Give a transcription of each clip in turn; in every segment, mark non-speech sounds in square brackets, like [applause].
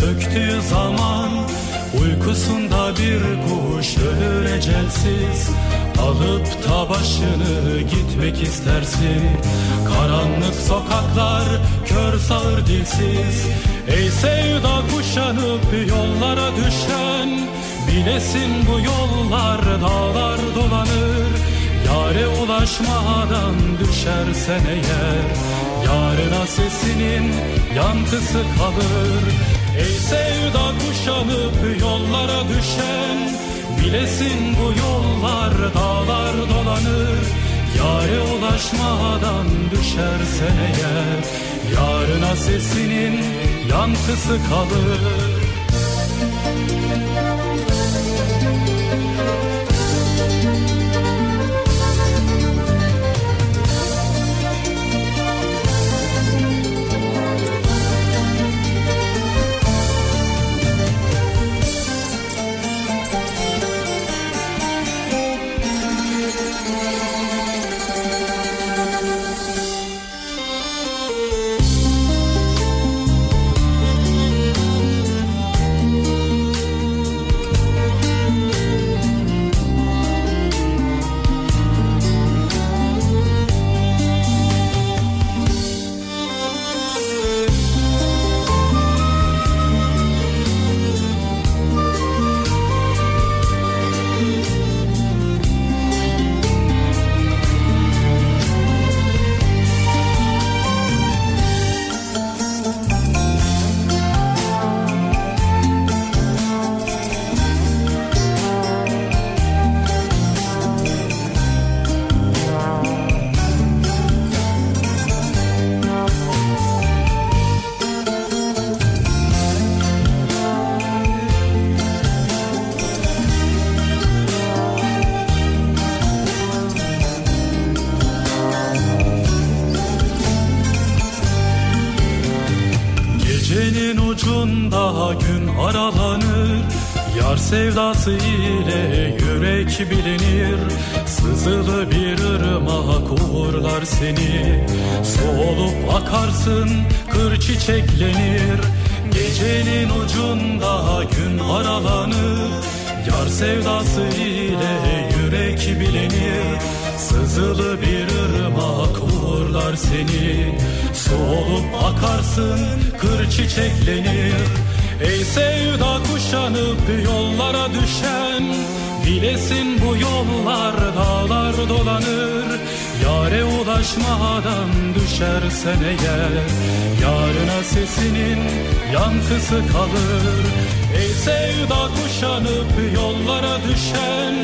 çöktüğü zaman. Uykusunda bir kuş ölür ecelsiz Alıp ta başını gitmek istersin. Karanlık sokaklar kör sağır dilsiz. Ey sevda kuşanıp yollara düşen Bilesin bu yollar dağlar dolanır. Yare ulaşmadan düşersen eğer Yarına sesinin yankısı kalır Ey sevda kuşanıp yollara düşen Bilesin bu yollar dağlar dolanır. Yare ulaşmadan düşersen eğer Yarına sesinin yankısı kalır akarsın kır çiçeklenir. Gecenin ucunda gün aralanır. Yar sevdası ile yürek bilinir Sızılı bir ırmak uğurlar seni. Su olup akarsın kır çiçeklenir. Ey sevda kuşanıp yollara düşen Bilesin bu yollar dağlar dolanır Yare ulaşmadan düşersen eğer Yarına sesinin yankısı kalır. Ey sevda kuşanıp yollara düşen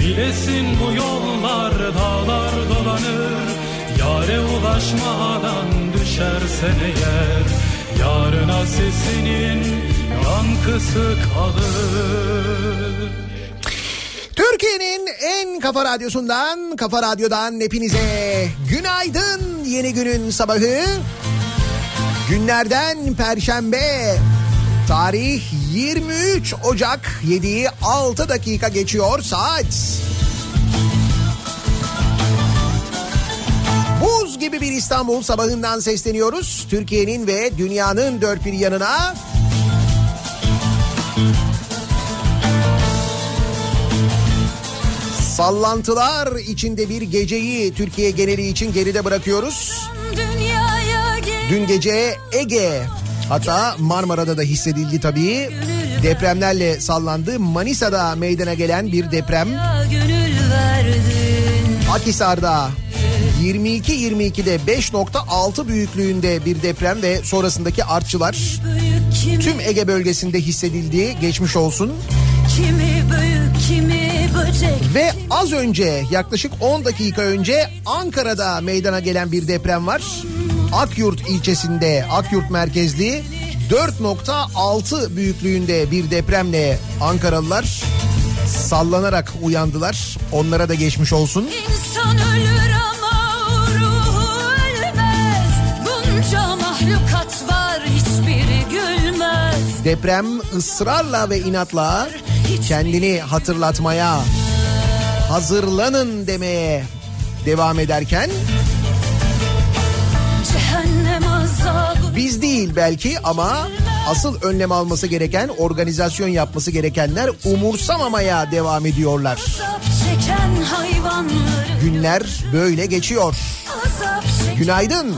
Bilesin bu yollar dağlar dolanır. Yare ulaşmadan düşersen eğer Yarına sesinin yankısı kalır kafa radyosundan, kafa radyodan hepinize günaydın yeni günün sabahı. Günlerden Perşembe. Tarih 23 Ocak 7'yi 6 dakika geçiyor saat. Buz gibi bir İstanbul sabahından sesleniyoruz. Türkiye'nin ve dünyanın dört bir yanına. Sallantılar içinde bir geceyi Türkiye geneli için geride bırakıyoruz. Dün gece Ege hatta Marmara'da da hissedildi tabii. Depremlerle sallandı. Manisa'da meydana gelen bir deprem. Akhisar'da 22-22'de 5.6 büyüklüğünde bir deprem ve sonrasındaki artçılar tüm Ege bölgesinde hissedildi. Geçmiş olsun. Kimi büyük kimi Ve az önce yaklaşık 10 dakika önce Ankara'da meydana gelen bir deprem var. Akyurt ilçesinde Akyurt merkezli 4.6 büyüklüğünde bir depremle Ankaralılar sallanarak uyandılar. Onlara da geçmiş olsun. İnsan ölür ama ruhu ölmez Bunca mahlukat deprem ısrarla ve inatla kendini hatırlatmaya, hazırlanın demeye devam ederken biz değil belki ama asıl önlem alması gereken, organizasyon yapması gerekenler umursamamaya devam ediyorlar. Günler böyle geçiyor. çeken Günaydın.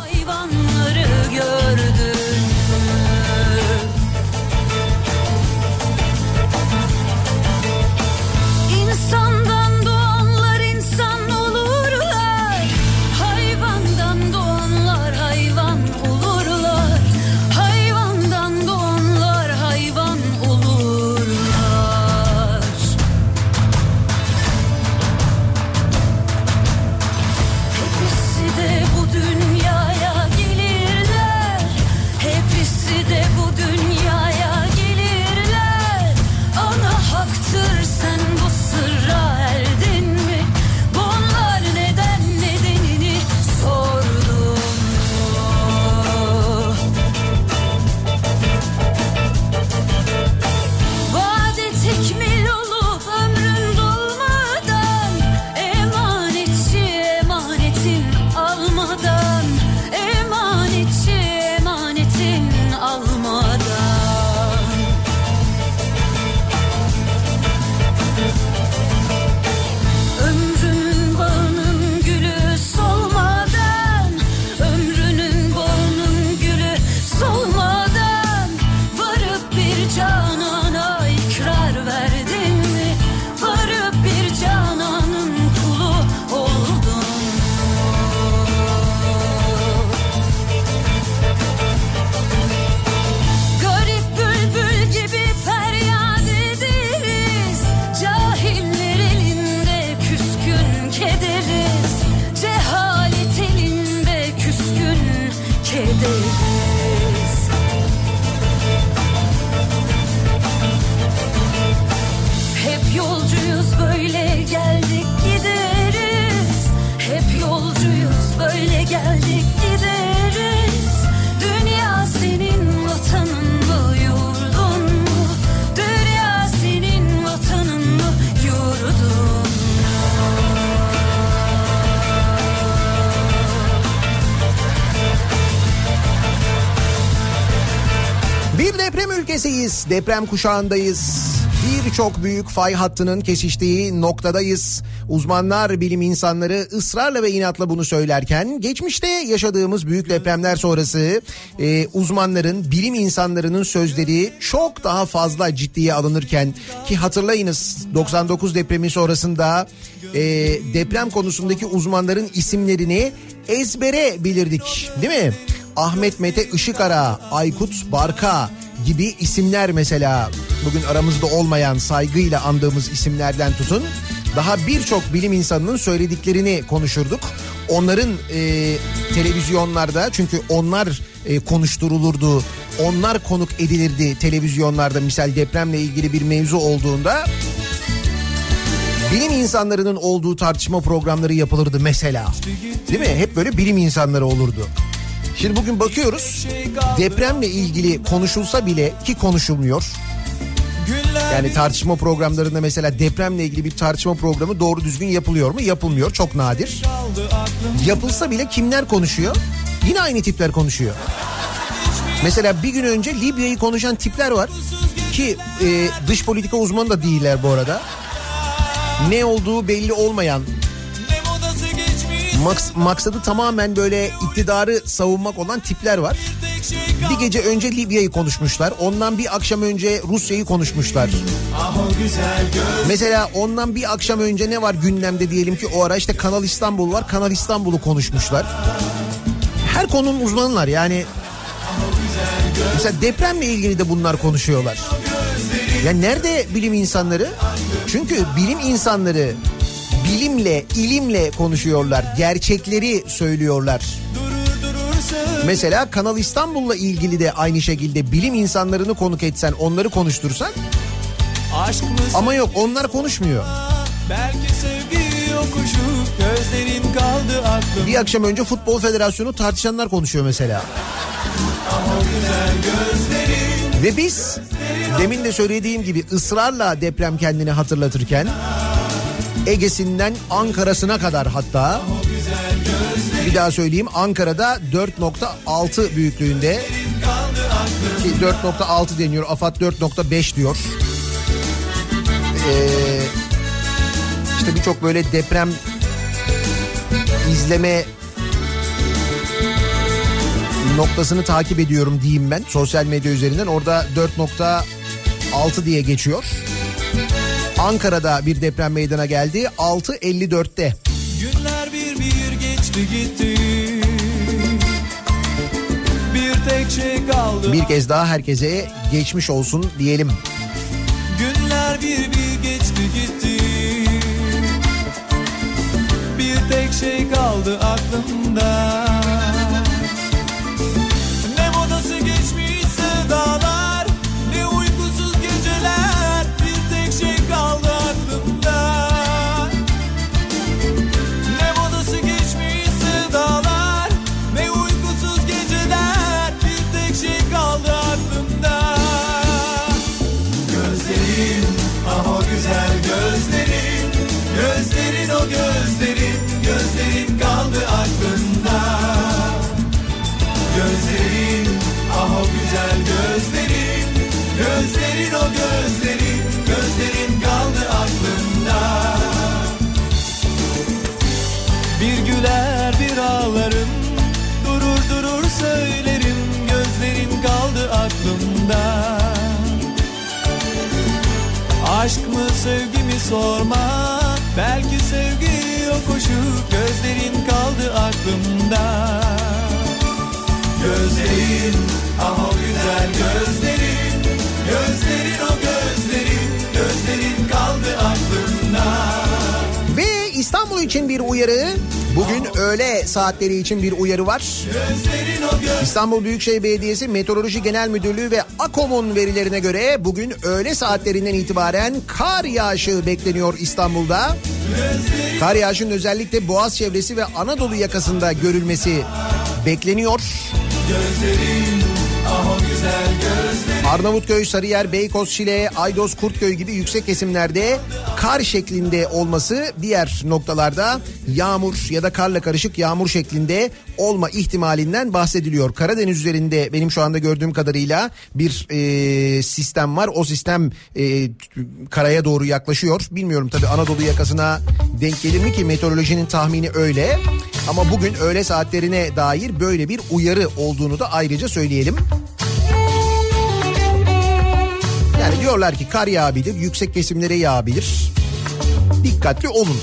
Deprem ülkesiyiz, deprem kuşağındayız. Birçok büyük fay hattının kesiştiği noktadayız. Uzmanlar, bilim insanları ısrarla ve inatla bunu söylerken geçmişte yaşadığımız büyük depremler sonrası e, uzmanların, bilim insanlarının sözleri çok daha fazla ciddiye alınırken ki hatırlayınız 99 depremi sonrasında e, deprem konusundaki uzmanların isimlerini ezbere bilirdik değil mi? Ahmet Mete Işıkara, Aykut Barka gibi isimler mesela bugün aramızda olmayan saygıyla andığımız isimlerden tutun. Daha birçok bilim insanının söylediklerini konuşurduk. Onların e, televizyonlarda çünkü onlar e, konuşturulurdu. Onlar konuk edilirdi televizyonlarda misal depremle ilgili bir mevzu olduğunda. Bilim insanlarının olduğu tartışma programları yapılırdı mesela. Değil mi? Hep böyle bilim insanları olurdu. Şimdi bugün bakıyoruz depremle ilgili konuşulsa bile ki konuşulmuyor. Yani tartışma programlarında mesela depremle ilgili bir tartışma programı doğru düzgün yapılıyor mu? Yapılmıyor. Çok nadir. Yapılsa bile kimler konuşuyor? Yine aynı tipler konuşuyor. Mesela bir gün önce Libya'yı konuşan tipler var ki e, dış politika uzmanı da değiller bu arada. Ne olduğu belli olmayan maks- maksadı tamamen böyle iktidarı savunmak olan tipler var. Bir gece önce Libya'yı konuşmuşlar. Ondan bir akşam önce Rusya'yı konuşmuşlar. Mesela ondan bir akşam önce ne var gündemde diyelim ki o ara işte Kanal İstanbul var. Kanal İstanbul'u konuşmuşlar. Her konunun uzmanılar yani. Mesela depremle ilgili de bunlar konuşuyorlar. Ya nerede bilim insanları? Çünkü bilim insanları bilimle, ilimle konuşuyorlar. Gerçekleri söylüyorlar. Mesela Kanal İstanbul'la ilgili de aynı şekilde bilim insanlarını konuk etsen, onları konuştursan ama yok onlar konuşmuyor. belki sevgi yokuşu Gözlerin kaldı aklım Bir akşam önce Futbol Federasyonu tartışanlar konuşuyor mesela. Ve biz Demin de söylediğim gibi ısrarla deprem kendini hatırlatırken Ege'sinden Ankara'sına kadar hatta bir daha söyleyeyim Ankara'da 4.6 büyüklüğünde ki 4.6 deniyor AFAD 4.5 diyor. Ee, işte birçok böyle deprem izleme noktasını takip ediyorum diyeyim ben sosyal medya üzerinden. Orada 4.6 diye geçiyor. Ankara'da bir deprem meydana geldi. 6.54'te. Günler bir bir geçti gitti. Bir tek şey kaldı. Bir kez daha herkese geçmiş olsun diyelim. Günler bir bir geçti gitti. Bir tek şey kaldı aklımda Gözlerin o gözlerin Gözlerin kaldı aklımda. Bir güler bir ağlarım Durur durur söylerim Gözlerin kaldı aklımda. Aşk mı sevgi mi sorma Belki sevgi yokuşu Gözlerin kaldı aklımda. Gözlerin ah o güzel gözlerin Gözlerin o gözlerin Gözlerin kaldı aklımda Ve İstanbul için bir uyarı. Bugün öğle saatleri için bir uyarı var. İstanbul Büyükşehir Belediyesi Meteoroloji Genel Müdürlüğü ve AKOM'un verilerine göre bugün öğle saatlerinden itibaren kar yağışı bekleniyor İstanbul'da. Kar yağışının özellikle Boğaz çevresi ve Anadolu yakasında görülmesi bekleniyor. Gözlerin ah o güzel gözlerin Arnavutköy, Sarıyer, Beykoz, Şile, Aydos, Kurtköy gibi yüksek kesimlerde kar şeklinde olması diğer noktalarda yağmur ya da karla karışık yağmur şeklinde olma ihtimalinden bahsediliyor. Karadeniz üzerinde benim şu anda gördüğüm kadarıyla bir e, sistem var. O sistem e, karaya doğru yaklaşıyor. Bilmiyorum tabii Anadolu yakasına denk gelir mi ki meteorolojinin tahmini öyle. Ama bugün öğle saatlerine dair böyle bir uyarı olduğunu da ayrıca söyleyelim. Yani diyorlar ki kar yağabilir, yüksek kesimlere yağabilir. Dikkatli olun.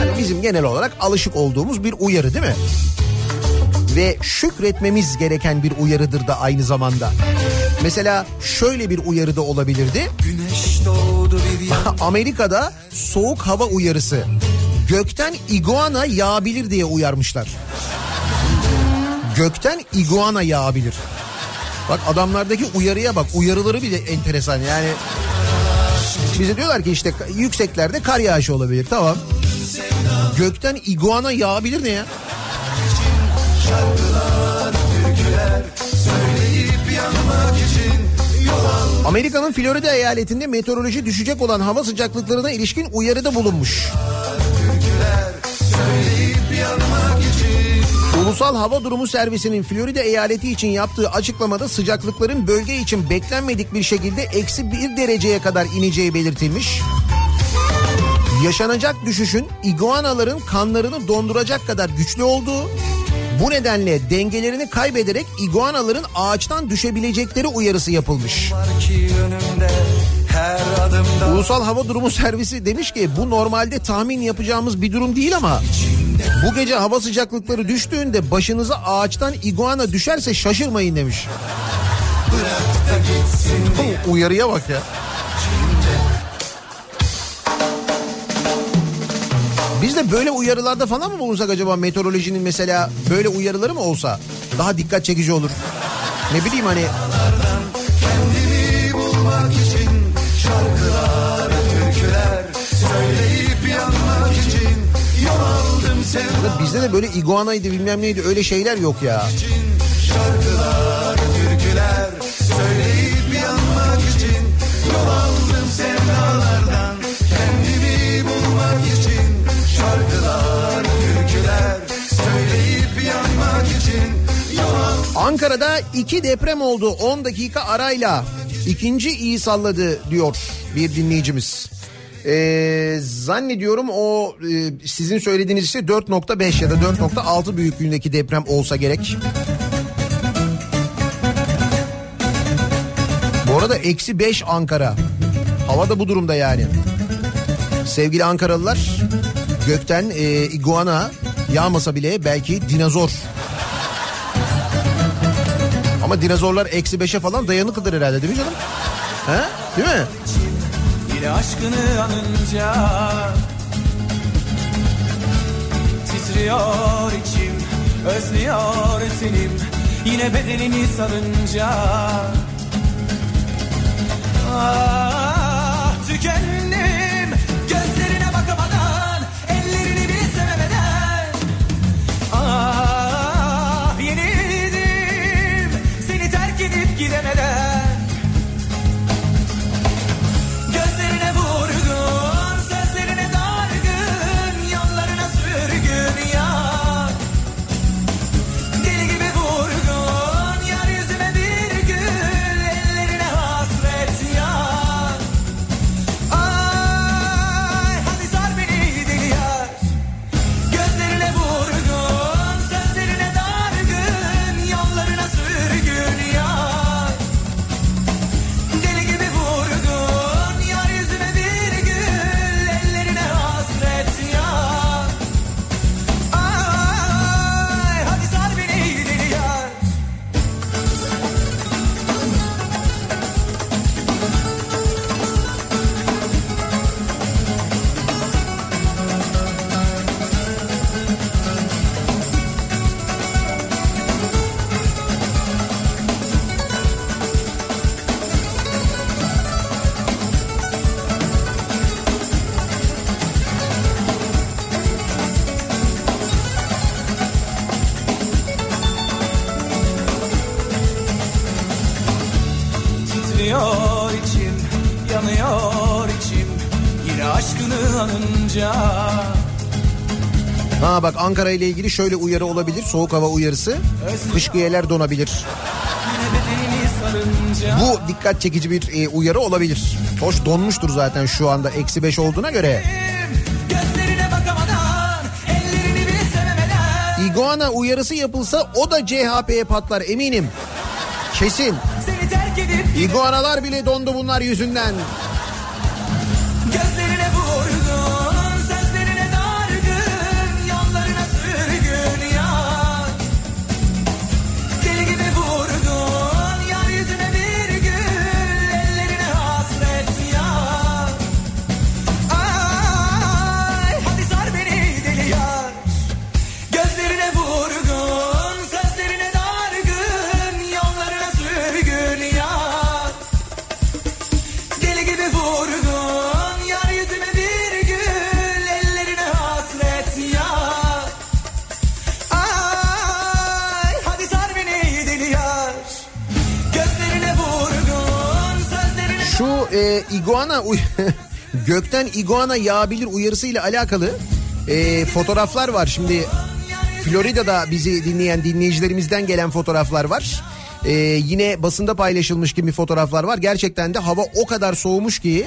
Yani bizim genel olarak alışık olduğumuz bir uyarı değil mi? Ve şükretmemiz gereken bir uyarıdır da aynı zamanda. Mesela şöyle bir uyarı da olabilirdi. Güneş doğdu bir [laughs] yan Amerika'da soğuk hava uyarısı. Gökten iguana yağabilir diye uyarmışlar. Gökten iguana yağabilir. Bak adamlardaki uyarıya bak. Uyarıları bile enteresan yani. Bize diyorlar ki işte yükseklerde kar yağışı olabilir. Tamam. Gökten iguana yağabilir ne ya? Amerika'nın Florida eyaletinde meteoroloji düşecek olan hava sıcaklıklarına ilişkin uyarıda bulunmuş. Ulusal Hava Durumu Servisi'nin Florida eyaleti için yaptığı açıklamada sıcaklıkların bölge için beklenmedik bir şekilde eksi bir dereceye kadar ineceği belirtilmiş. Yaşanacak düşüşün iguanaların kanlarını donduracak kadar güçlü olduğu, bu nedenle dengelerini kaybederek iguanaların ağaçtan düşebilecekleri uyarısı yapılmış. Ulusal Hava Durumu Servisi demiş ki bu normalde tahmin yapacağımız bir durum değil ama bu gece hava sıcaklıkları düştüğünde başınıza ağaçtan iguana düşerse şaşırmayın demiş. Bu Uyarıya bak ya. Biz de böyle uyarılarda falan mı bulunsak acaba meteorolojinin mesela böyle uyarıları mı olsa daha dikkat çekici olur. Ne bileyim hani Ya bizde de böyle iguanaydı bilmem neydi öyle şeyler yok ya. Şarkılar, türküler söyleyip yanmak için yol aldım sevdalardan kendimi bulmak için şarkılar, türküler söyleyip yanmak için yol Ankara'da iki deprem oldu 10 dakika arayla. İkinci iyi salladı diyor bir dinleyicimiz. Ee, zannediyorum o e, sizin söylediğiniz işte 4.5 ya da 4.6 büyüklüğündeki deprem olsa gerek. Bu arada eksi 5 Ankara. Hava da bu durumda yani. Sevgili Ankaralılar gökten e, iguana yağmasa bile belki dinozor. Ama dinozorlar eksi 5'e falan dayanıklıdır herhalde değil mi canım? He? Değil mi? Yine aşkını anınca Titriyor içim Özlüyor tenim Yine bedenini sarınca Ah tükendim Bak Ankara ile ilgili şöyle uyarı olabilir. Soğuk hava uyarısı. Kışkıyeler donabilir. Bu dikkat çekici bir e, uyarı olabilir. Hoş donmuştur zaten şu anda eksi 5 olduğuna göre. İguana uyarısı yapılsa o da CHP'ye patlar eminim. Kesin. İguanalar bile dondu bunlar yüzünden. [laughs] gökten iguana yağabilir uyarısıyla alakalı e, fotoğraflar var. Şimdi Florida'da bizi dinleyen dinleyicilerimizden gelen fotoğraflar var. E, yine basında paylaşılmış gibi fotoğraflar var. Gerçekten de hava o kadar soğumuş ki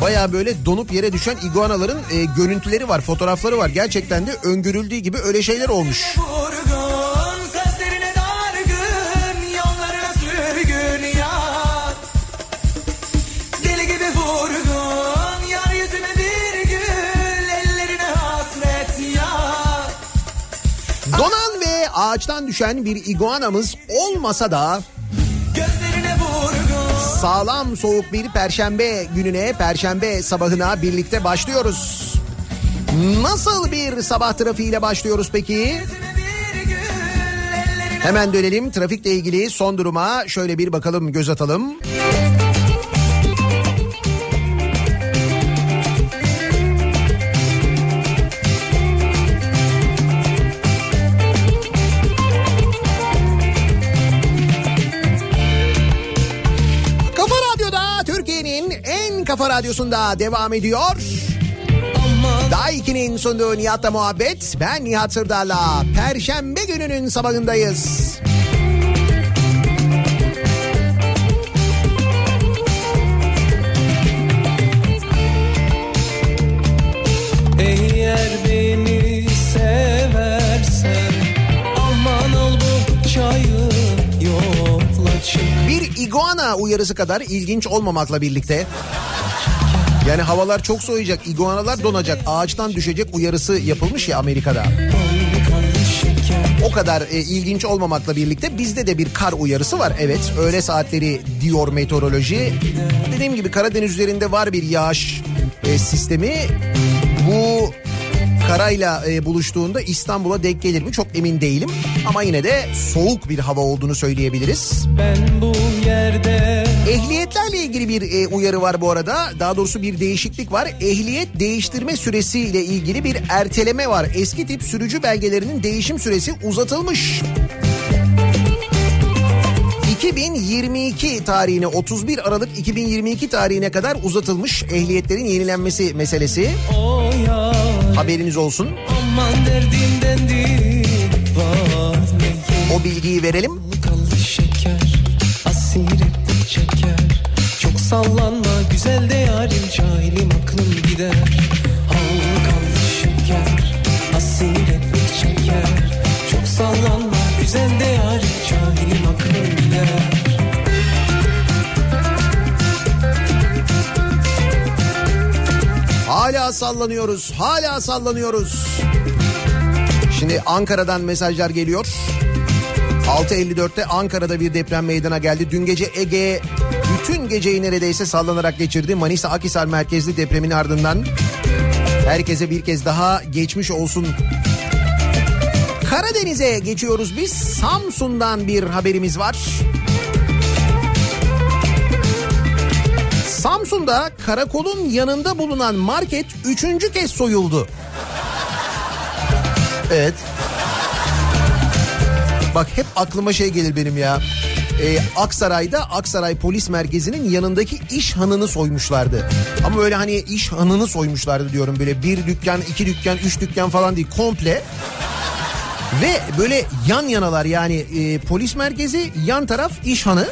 baya böyle donup yere düşen iguanaların e, görüntüleri var, fotoğrafları var. Gerçekten de öngörüldüğü gibi öyle şeyler olmuş. Ağaçtan düşen bir iguanamız olmasa da sağlam soğuk bir perşembe gününe, perşembe sabahına birlikte başlıyoruz. Nasıl bir sabah trafiğiyle başlıyoruz peki? Hemen dönelim trafikle ilgili son duruma şöyle bir bakalım göz atalım. Kafa Kafa Radyosu'nda devam ediyor. Daha 2'nin sunduğu Nihat'la muhabbet. Ben Nihat Sırdar'la. Perşembe gününün sabahındayız. Eğer beni seversen aman al bu çayı yola çık. Bir iguana uyarısı kadar ilginç olmamakla birlikte yani havalar çok soğuyacak, iguanalar donacak, ağaçtan düşecek uyarısı yapılmış ya Amerika'da. O kadar e, ilginç olmamakla birlikte bizde de bir kar uyarısı var. Evet öğle saatleri diyor meteoroloji. Dediğim gibi Karadeniz üzerinde var bir yağış e, sistemi. Bu karayla e, buluştuğunda İstanbul'a denk gelir mi çok emin değilim. Ama yine de soğuk bir hava olduğunu söyleyebiliriz. Ben bu yerde Ehliyetlerle ilgili bir e, uyarı var bu arada. Daha doğrusu bir değişiklik var. Ehliyet değiştirme süresiyle ilgili bir erteleme var. Eski tip sürücü belgelerinin değişim süresi uzatılmış. 2022 tarihine 31 Aralık 2022 tarihine kadar uzatılmış ehliyetlerin yenilenmesi meselesi. o yar Haberiniz olsun. O bilgiyi verelim. Çok sallanma güzel de yarim Cahilim aklım gider Hala sallanıyoruz, hala sallanıyoruz. Şimdi Ankara'dan mesajlar geliyor. 6.54'te Ankara'da bir deprem meydana geldi. Dün gece Ege bütün geceyi neredeyse sallanarak geçirdi. Manisa Akhisar merkezli depremin ardından herkese bir kez daha geçmiş olsun. Karadeniz'e geçiyoruz biz. Samsun'dan bir haberimiz var. Samsun'da karakolun yanında bulunan market üçüncü kez soyuldu. Evet. Bak hep aklıma şey gelir benim ya. Ee, Aksaray'da Aksaray Polis Merkezi'nin yanındaki iş hanını soymuşlardı. Ama böyle hani iş hanını soymuşlardı diyorum böyle bir dükkan, iki dükkan, üç dükkan falan değil komple. Ve böyle yan yanalar yani e, polis merkezi yan taraf iş hanı.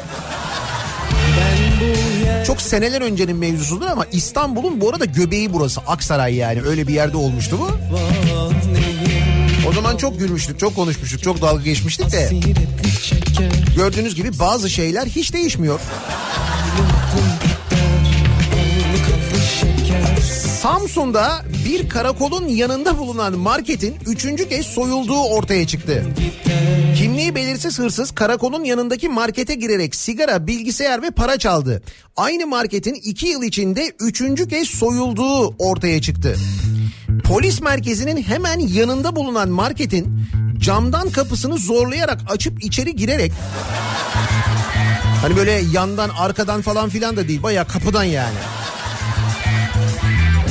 Çok seneler öncenin mevzusudur ama İstanbul'un bu arada göbeği burası. Aksaray yani öyle bir yerde olmuştu bu. O zaman çok gülmüştük, çok konuşmuştuk, çok dalga geçmiştik de gördüğünüz gibi bazı şeyler hiç değişmiyor. Samsun'da bir karakolun yanında bulunan marketin üçüncü kez soyulduğu ortaya çıktı. Kimliği belirsiz hırsız karakolun yanındaki markete girerek sigara, bilgisayar ve para çaldı. Aynı marketin iki yıl içinde üçüncü kez soyulduğu ortaya çıktı. Polis merkezinin hemen yanında bulunan marketin camdan kapısını zorlayarak açıp içeri girerek Hani böyle yandan arkadan falan filan da değil baya kapıdan yani.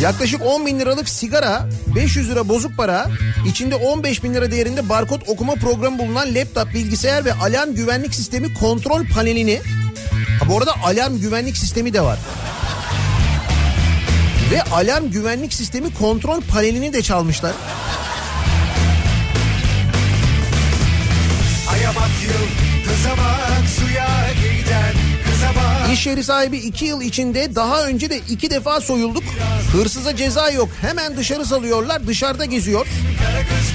Yaklaşık 10 bin liralık sigara, 500 lira bozuk para, içinde 15 bin lira değerinde barkod okuma programı bulunan laptop, bilgisayar ve alarm güvenlik sistemi kontrol panelini... Ha bu arada alarm güvenlik sistemi de var. Ve alarm güvenlik sistemi kontrol panelini de çalmışlar. Aya bak yıl, kıza bak suya. İş yeri sahibi 2 yıl içinde daha önce de 2 defa soyulduk. Hırsıza ceza yok. Hemen dışarı salıyorlar. Dışarıda geziyor.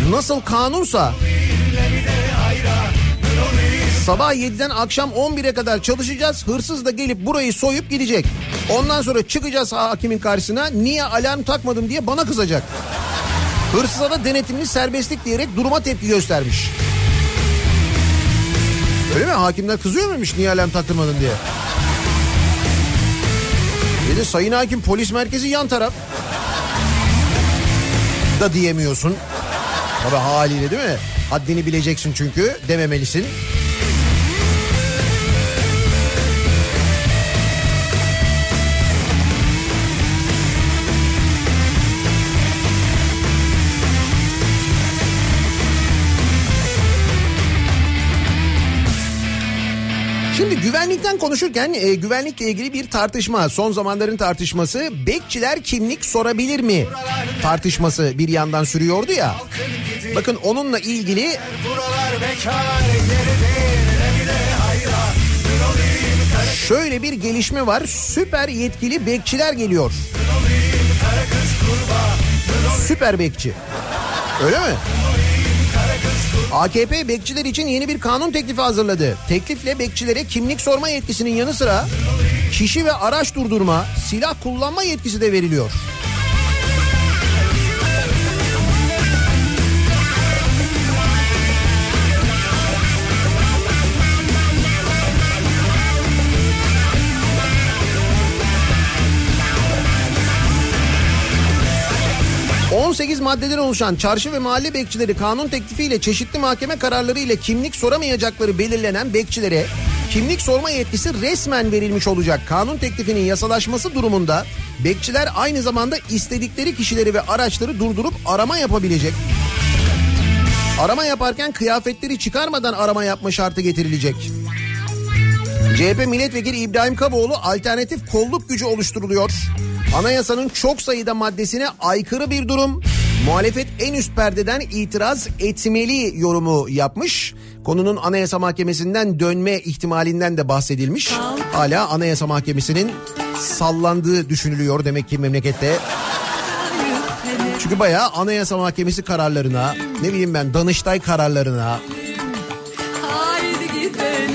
Nasıl kanunsa Sabah 7'den akşam 11'e kadar çalışacağız. Hırsız da gelip burayı soyup gidecek. Ondan sonra çıkacağız hakimin karşısına. Niye alarm takmadım diye bana kızacak. Hırsıza da denetimli serbestlik diyerek duruma tepki göstermiş. Öyle mi? Hakimler kızıyor muymuş niye alarm taktırmadın diye. Dedi sayın hakim polis merkezi yan taraf. Da diyemiyorsun. Tabii haliyle değil mi? Haddini bileceksin çünkü dememelisin. Şimdi güvenlikten konuşurken e, güvenlikle ilgili bir tartışma son zamanların tartışması bekçiler kimlik sorabilir mi tartışması bir yandan sürüyordu ya. Bakın onunla ilgili şöyle bir gelişme var. Süper yetkili bekçiler geliyor. Süper bekçi. Öyle mi? AKP bekçiler için yeni bir kanun teklifi hazırladı. Teklifle bekçilere kimlik sorma yetkisinin yanı sıra kişi ve araç durdurma, silah kullanma yetkisi de veriliyor. 18 maddeden oluşan çarşı ve mahalle bekçileri kanun teklifiyle çeşitli mahkeme kararları ile kimlik soramayacakları belirlenen bekçilere kimlik sorma yetkisi resmen verilmiş olacak. Kanun teklifinin yasalaşması durumunda bekçiler aynı zamanda istedikleri kişileri ve araçları durdurup arama yapabilecek. Arama yaparken kıyafetleri çıkarmadan arama yapma şartı getirilecek. CHP milletvekili İbrahim Kaboğlu alternatif kolluk gücü oluşturuluyor. Anayasanın çok sayıda maddesine aykırı bir durum. Muhalefet en üst perdeden itiraz etmeli yorumu yapmış. Konunun Anayasa Mahkemesi'nden dönme ihtimalinden de bahsedilmiş. Hala Anayasa Mahkemesi'nin sallandığı düşünülüyor demek ki memlekette. Çünkü bayağı Anayasa Mahkemesi kararlarına, ne bileyim ben Danıştay kararlarına,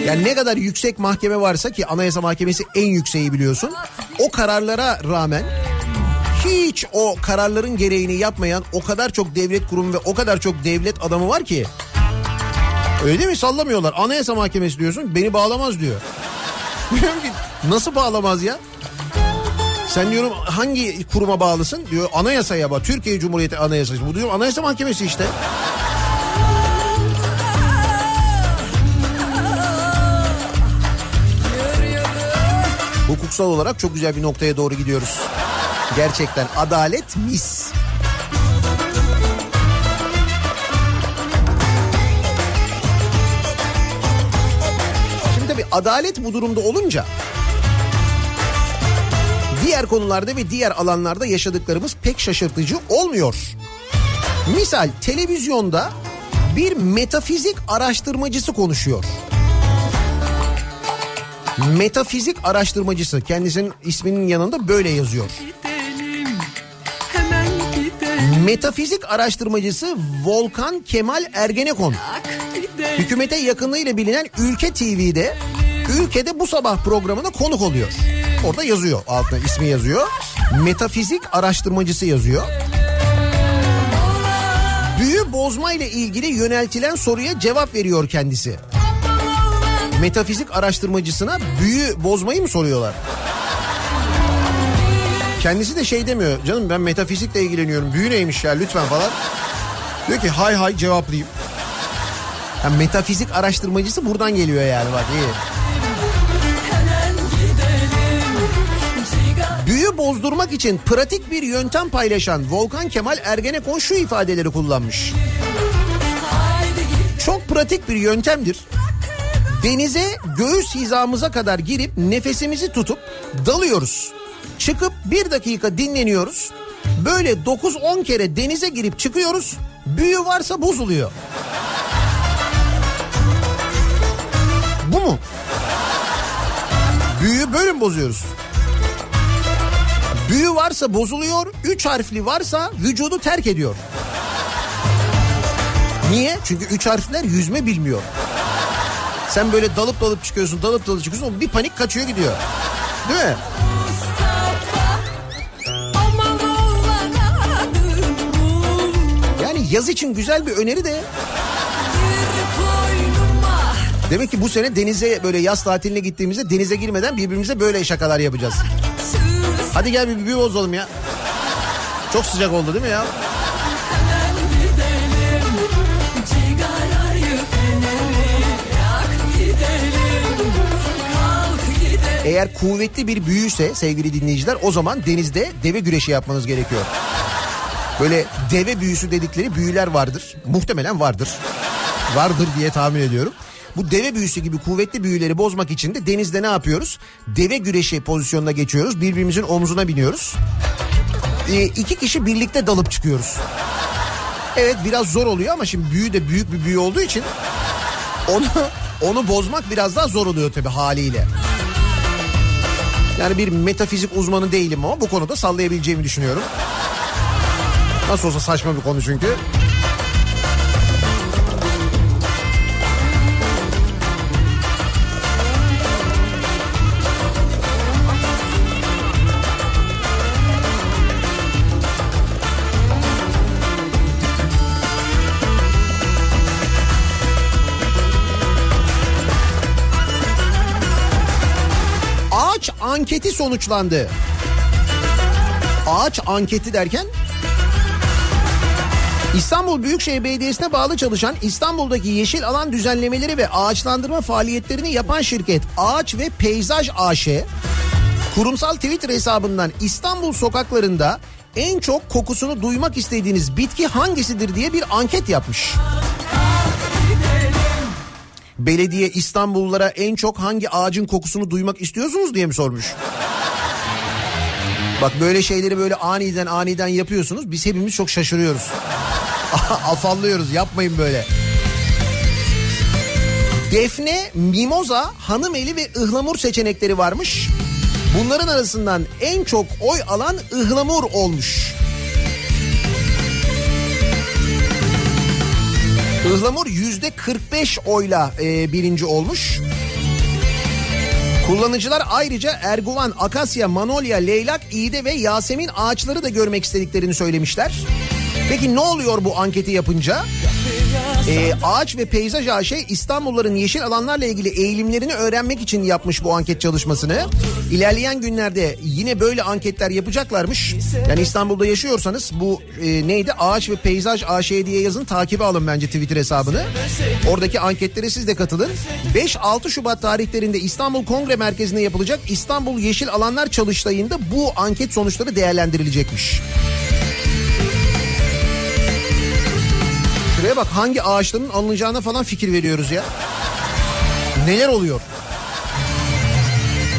yani ne kadar yüksek mahkeme varsa ki Anayasa Mahkemesi en yükseği biliyorsun. O kararlara rağmen hiç o kararların gereğini yapmayan o kadar çok devlet kurumu ve o kadar çok devlet adamı var ki. Öyle değil mi? Sallamıyorlar. Anayasa Mahkemesi diyorsun beni bağlamaz diyor. [laughs] Nasıl bağlamaz ya? Sen diyorum hangi kuruma bağlısın? Diyor anayasaya bak. Türkiye Cumhuriyeti Anayasası. Bu diyorum Anayasa Mahkemesi işte. Hukuksal olarak çok güzel bir noktaya doğru gidiyoruz. Gerçekten adalet mis. Şimdi tabii adalet bu durumda olunca diğer konularda ve diğer alanlarda yaşadıklarımız pek şaşırtıcı olmuyor. Misal televizyonda bir metafizik araştırmacısı konuşuyor. Metafizik araştırmacısı kendisinin isminin yanında böyle yazıyor. Metafizik araştırmacısı Volkan Kemal Ergenekon. Hükümete yakınlığıyla bilinen Ülke TV'de ülkede bu sabah programına konuk oluyor. Orada yazıyor altına ismi yazıyor. Metafizik araştırmacısı yazıyor. Büyü bozma ile ilgili yöneltilen soruya cevap veriyor kendisi. Metafizik araştırmacısına büyü bozmayı mı soruyorlar? Kendisi de şey demiyor. Canım ben metafizikle ilgileniyorum. Büyü neymiş ya lütfen falan. Diyor ki hay hay cevaplayayım. Yani metafizik araştırmacısı buradan geliyor yani bak iyi. Büyü bozdurmak için pratik bir yöntem paylaşan Volkan Kemal Ergenekon şu ifadeleri kullanmış. Çok pratik bir yöntemdir. Denize göğüs hizamıza kadar girip nefesimizi tutup dalıyoruz. Çıkıp bir dakika dinleniyoruz. Böyle 9-10 kere denize girip çıkıyoruz. Büyü varsa bozuluyor. Bu mu? Büyüyü böyle mi bozuyoruz? Büyü varsa bozuluyor, üç harfli varsa vücudu terk ediyor. Niye? Çünkü üç harfler yüzme bilmiyor. Sen böyle dalıp dalıp çıkıyorsun, dalıp dalıp çıkıyorsun. Bir panik kaçıyor gidiyor. Değil mi? Yani yaz için güzel bir öneri de. Demek ki bu sene denize böyle yaz tatiline gittiğimizde denize girmeden birbirimize böyle şakalar yapacağız. Hadi gel bir büyü bozalım ya. Çok sıcak oldu değil mi ya? Eğer kuvvetli bir büyüyse sevgili dinleyiciler o zaman denizde deve güreşi yapmanız gerekiyor. Böyle deve büyüsü dedikleri büyüler vardır. Muhtemelen vardır. Vardır diye tahmin ediyorum. Bu deve büyüsü gibi kuvvetli büyüleri bozmak için de denizde ne yapıyoruz? Deve güreşi pozisyonuna geçiyoruz. Birbirimizin omzuna biniyoruz. Ee, iki kişi birlikte dalıp çıkıyoruz. Evet biraz zor oluyor ama şimdi büyü de büyük bir büyü olduğu için onu onu bozmak biraz daha zor oluyor tabii haliyle. Yani bir metafizik uzmanı değilim ama bu konuda sallayabileceğimi düşünüyorum. Nasıl olsa saçma bir konu çünkü. Anketi sonuçlandı. Ağaç anketi derken İstanbul Büyükşehir Belediyesi'ne bağlı çalışan İstanbul'daki yeşil alan düzenlemeleri ve ağaçlandırma faaliyetlerini yapan şirket Ağaç ve Peyzaj AŞ kurumsal Twitter hesabından İstanbul sokaklarında en çok kokusunu duymak istediğiniz bitki hangisidir diye bir anket yapmış. Belediye İstanbullulara en çok hangi ağacın kokusunu duymak istiyorsunuz diye mi sormuş? Bak böyle şeyleri böyle aniden aniden yapıyorsunuz. Biz hepimiz çok şaşırıyoruz. [laughs] Afallıyoruz yapmayın böyle. Defne, mimoza, hanımeli ve ıhlamur seçenekleri varmış. Bunların arasından en çok oy alan ıhlamur olmuş. Ihlamur yüzde 45 oyla e, birinci olmuş. Kullanıcılar ayrıca erguvan, akasya, manolya, leylak, iğde ve yasemin ağaçları da görmek istediklerini söylemişler. Peki ne oluyor bu anketi yapınca? Ee, Ağaç ve Peyzaj AŞ İstanbulluların yeşil alanlarla ilgili eğilimlerini öğrenmek için yapmış bu anket çalışmasını. İlerleyen günlerde yine böyle anketler yapacaklarmış. Yani İstanbul'da yaşıyorsanız bu e, neydi? Ağaç ve Peyzaj AŞ diye yazın takibi alın bence Twitter hesabını. Oradaki anketlere siz de katılın. 5-6 Şubat tarihlerinde İstanbul Kongre Merkezi'nde yapılacak İstanbul Yeşil Alanlar Çalıştayı'nda bu anket sonuçları değerlendirilecekmiş. Şuraya bak hangi ağaçların alınacağına falan fikir veriyoruz ya. Neler oluyor?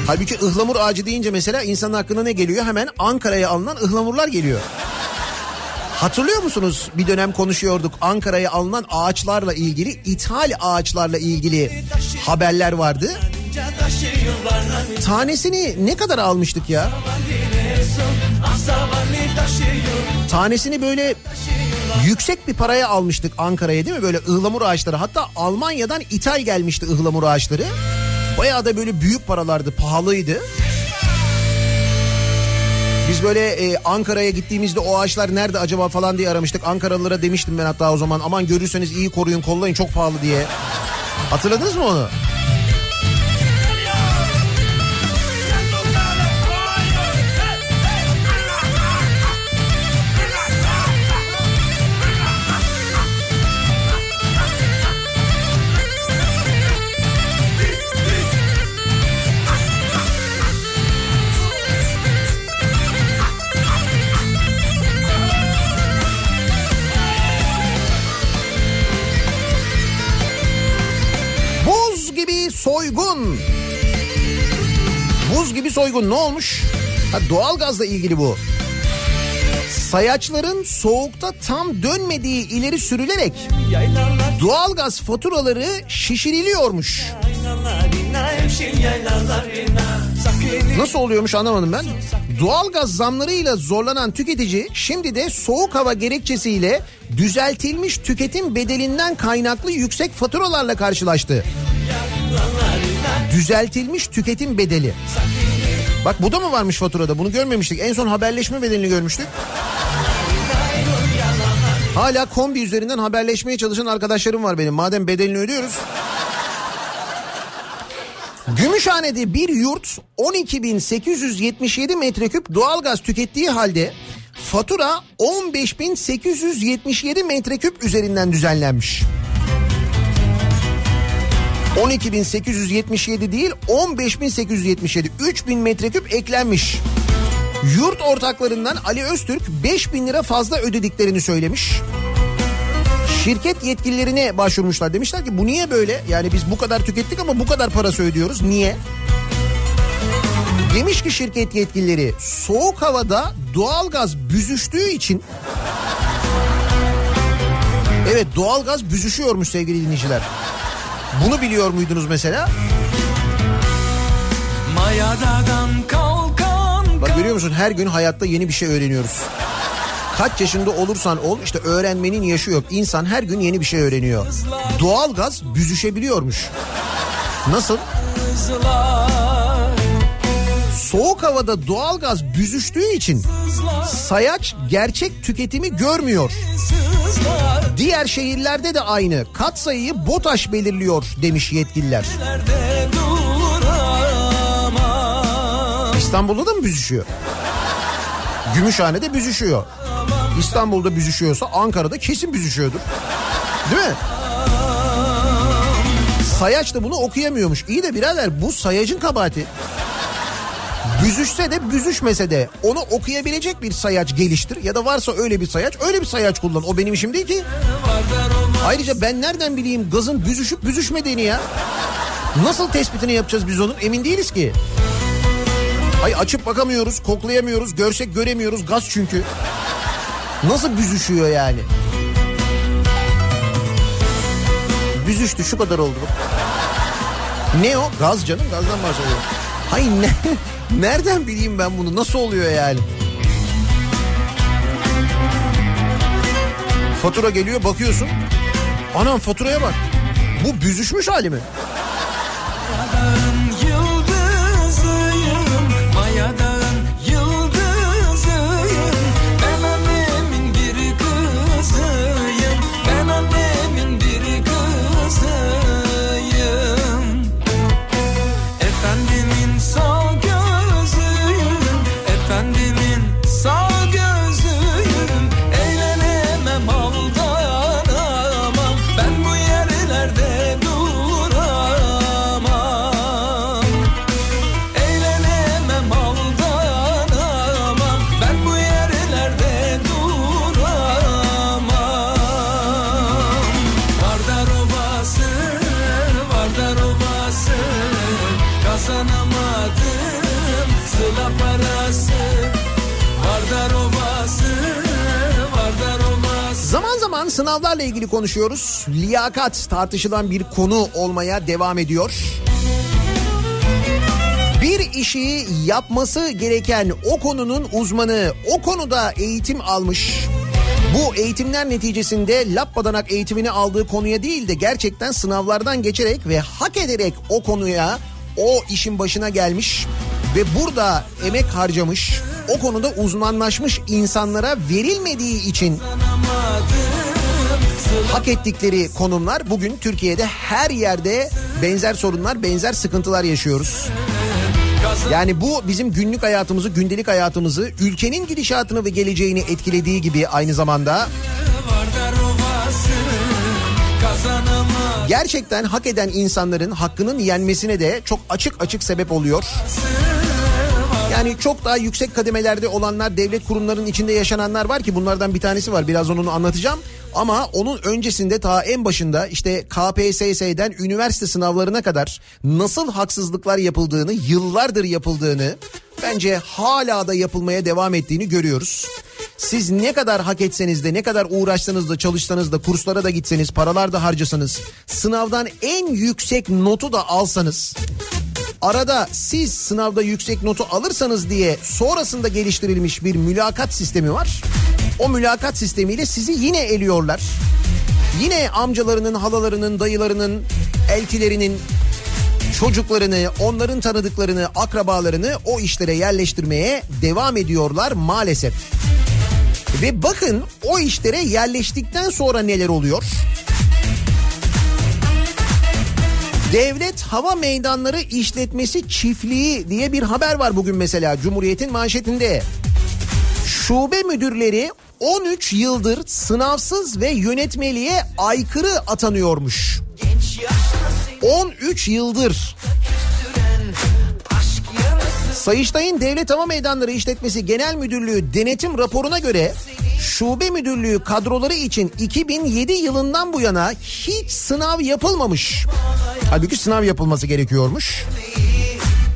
Halbuki ıhlamur ağacı deyince mesela insanın aklına ne geliyor? Hemen Ankara'ya alınan ıhlamurlar geliyor. Hatırlıyor musunuz? Bir dönem konuşuyorduk. Ankara'ya alınan ağaçlarla ilgili, ithal ağaçlarla ilgili haberler vardı. Tanesini ne kadar almıştık ya? Tanesini böyle yüksek bir paraya almıştık Ankara'ya değil mi? Böyle ıhlamur ağaçları. Hatta Almanya'dan ithal gelmişti ıhlamur ağaçları. Bayağı da böyle büyük paralardı, pahalıydı. Biz böyle e, Ankara'ya gittiğimizde o ağaçlar nerede acaba falan diye aramıştık. Ankaralılara demiştim ben hatta o zaman aman görürseniz iyi koruyun kollayın çok pahalı diye. Hatırladınız mı onu? Soygun. Buz gibi soygun ne olmuş? Ha, doğalgazla ilgili bu. Sayaçların soğukta tam dönmediği ileri sürülerek doğalgaz faturaları şişiriliyormuş. Nasıl oluyormuş anlamadım ben. Doğalgaz zamlarıyla zorlanan tüketici şimdi de soğuk hava gerekçesiyle düzeltilmiş tüketim bedelinden kaynaklı yüksek faturalarla karşılaştı. Düzeltilmiş tüketim bedeli. Bak bu da mı varmış faturada? Bunu görmemiştik. En son haberleşme bedelini görmüştük. Hala kombi üzerinden haberleşmeye çalışan arkadaşlarım var benim. Madem bedelini ödüyoruz. Gümüşhane'de bir yurt 12.877 metreküp doğalgaz tükettiği halde fatura 15.877 metreküp üzerinden düzenlenmiş. 12.877 değil 15.877 3000 metreküp eklenmiş. Yurt ortaklarından Ali Öztürk 5000 lira fazla ödediklerini söylemiş. Şirket yetkililerine başvurmuşlar. Demişler ki bu niye böyle? Yani biz bu kadar tükettik ama bu kadar parası ödüyoruz. Niye? Demiş ki şirket yetkilileri soğuk havada doğalgaz büzüştüğü için Evet doğalgaz büzüşüyormuş sevgili dinleyiciler. Bunu biliyor muydunuz mesela? Bak görüyor musun her gün hayatta yeni bir şey öğreniyoruz. Kaç yaşında olursan ol işte öğrenmenin yaşı yok. İnsan her gün yeni bir şey öğreniyor. Doğalgaz büzüşebiliyormuş. Nasıl? kızlar Soğuk havada doğalgaz büzüştüğü için sayaç gerçek tüketimi görmüyor. Diğer şehirlerde de aynı. Katsayıyı BOTAŞ belirliyor demiş yetkililer. İstanbul'da da mı büzüşüyor? Gümüşhane'de büzüşüyor. İstanbul'da büzüşüyorsa Ankara'da kesin büzüşüyordur. Değil mi? Sayaç da bunu okuyamıyormuş. İyi de birader bu sayacın kabahati. Büzüşse de büzüşmese de onu okuyabilecek bir sayaç geliştir. Ya da varsa öyle bir sayaç öyle bir sayaç kullan. O benim işim değil ki. Ayrıca ben nereden bileyim gazın büzüşüp büzüşmediğini ya? Nasıl tespitini yapacağız biz onun emin değiliz ki. Ay açıp bakamıyoruz, koklayamıyoruz, görsek göremiyoruz gaz çünkü. Nasıl büzüşüyor yani? Büzüştü şu kadar oldu. Ne o? Gaz canım gazdan bahsediyorum. Hayır ne? [laughs] Nereden bileyim ben bunu? Nasıl oluyor yani? Fatura geliyor bakıyorsun. Anam faturaya bak. Bu büzüşmüş hali mi? Sınavlarla ilgili konuşuyoruz. Liyakat tartışılan bir konu olmaya devam ediyor. Bir işi yapması gereken o konunun uzmanı, o konuda eğitim almış. Bu eğitimler neticesinde lappadanak eğitimini aldığı konuya değil de gerçekten sınavlardan geçerek ve hak ederek o konuya, o işin başına gelmiş ve burada emek harcamış, o konuda uzmanlaşmış insanlara verilmediği için hak ettikleri konumlar bugün Türkiye'de her yerde benzer sorunlar, benzer sıkıntılar yaşıyoruz. Yani bu bizim günlük hayatımızı, gündelik hayatımızı, ülkenin gidişatını ve geleceğini etkilediği gibi aynı zamanda gerçekten hak eden insanların hakkının yenmesine de çok açık açık sebep oluyor. Yani çok daha yüksek kademelerde olanlar, devlet kurumlarının içinde yaşananlar var ki bunlardan bir tanesi var. Biraz onu anlatacağım. Ama onun öncesinde ta en başında işte KPSS'den üniversite sınavlarına kadar nasıl haksızlıklar yapıldığını, yıllardır yapıldığını, bence hala da yapılmaya devam ettiğini görüyoruz. Siz ne kadar hak etseniz de ne kadar uğraşsanız da çalışsanız da kurslara da gitseniz paralar da harcasanız sınavdan en yüksek notu da alsanız arada siz sınavda yüksek notu alırsanız diye sonrasında geliştirilmiş bir mülakat sistemi var. O mülakat sistemiyle sizi yine eliyorlar. Yine amcalarının, halalarının, dayılarının, eltilerinin çocuklarını, onların tanıdıklarını, akrabalarını o işlere yerleştirmeye devam ediyorlar maalesef. Ve bakın o işlere yerleştikten sonra neler oluyor? Devlet Hava Meydanları İşletmesi Çiftliği diye bir haber var bugün mesela Cumhuriyet'in manşetinde. Şube müdürleri 13 yıldır sınavsız ve yönetmeliğe aykırı atanıyormuş. 13 yıldır. Sayıştay'ın Devlet Hava Meydanları İşletmesi Genel Müdürlüğü denetim raporuna göre şube müdürlüğü kadroları için 2007 yılından bu yana hiç sınav yapılmamış. Halbuki sınav yapılması gerekiyormuş.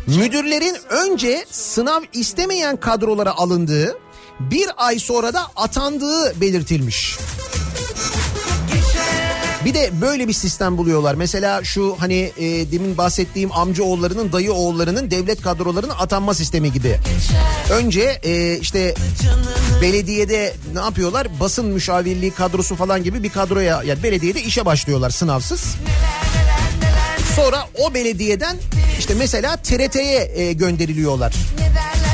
Müdürlerin önce sınav istemeyen kadrolara alındığı, bir ay sonra da atandığı belirtilmiş. Bir de böyle bir sistem buluyorlar. Mesela şu hani e, demin bahsettiğim amca oğullarının, dayı oğullarının devlet kadrolarının atanma sistemi gibi. Önce e, işte belediyede ne yapıyorlar? Basın müşavirliği kadrosu falan gibi bir kadroya yani belediyede işe başlıyorlar sınavsız. Sonra o belediyeden işte mesela TRT'ye e, gönderiliyorlar.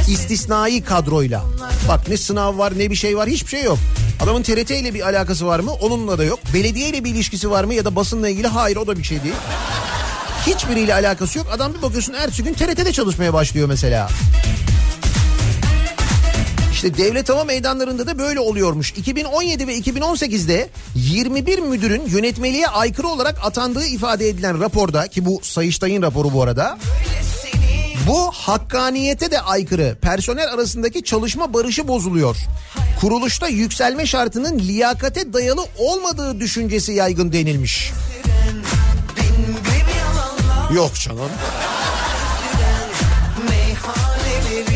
İstisnai kadroyla. Bak ne sınav var ne bir şey var hiçbir şey yok. Adamın TRT ile bir alakası var mı? Onunla da yok. Belediye ile bir ilişkisi var mı ya da basınla ilgili? Hayır o da bir şey değil. Hiçbiriyle alakası yok. Adam bir bakıyorsun ertesi gün TRT'de çalışmaya başlıyor mesela. İşte devlet hava meydanlarında da böyle oluyormuş. 2017 ve 2018'de 21 müdürün yönetmeliğe aykırı olarak atandığı ifade edilen raporda ki bu Sayıştay'ın raporu bu arada. Bu hakkaniyete de aykırı. Personel arasındaki çalışma barışı bozuluyor. Kuruluşta yükselme şartının liyakate dayalı olmadığı düşüncesi yaygın denilmiş. Yok canım.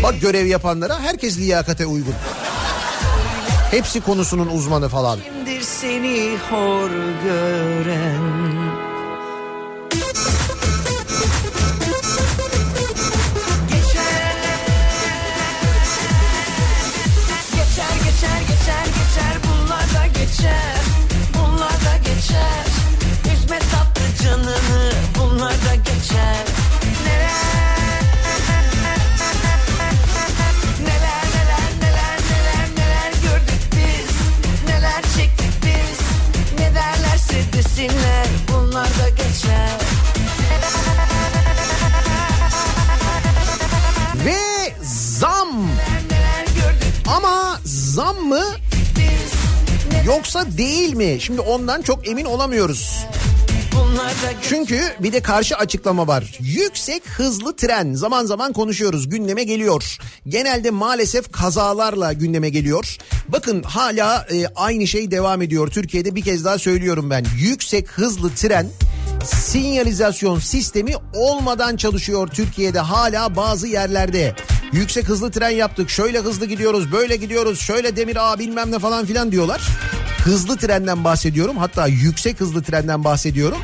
Bak görev yapanlara herkes liyakate uygun. Hepsi konusunun uzmanı falan. Kimdir seni hor gören geçer Neler Neler neler neler neler neler gördük biz Neler çektik biz Ne derlerse desinler bunlar da geçer Ve zam. Ama zam mı yoksa değil mi? Şimdi ondan çok emin olamıyoruz. Çünkü bir de karşı açıklama var. Yüksek hızlı tren zaman zaman konuşuyoruz gündeme geliyor. Genelde maalesef kazalarla gündeme geliyor. Bakın hala e, aynı şey devam ediyor. Türkiye'de bir kez daha söylüyorum ben. Yüksek hızlı tren sinyalizasyon sistemi olmadan çalışıyor Türkiye'de hala bazı yerlerde. Yüksek hızlı tren yaptık şöyle hızlı gidiyoruz böyle gidiyoruz şöyle demir ağ bilmem ne falan filan diyorlar. Hızlı trenden bahsediyorum hatta yüksek hızlı trenden bahsediyorum.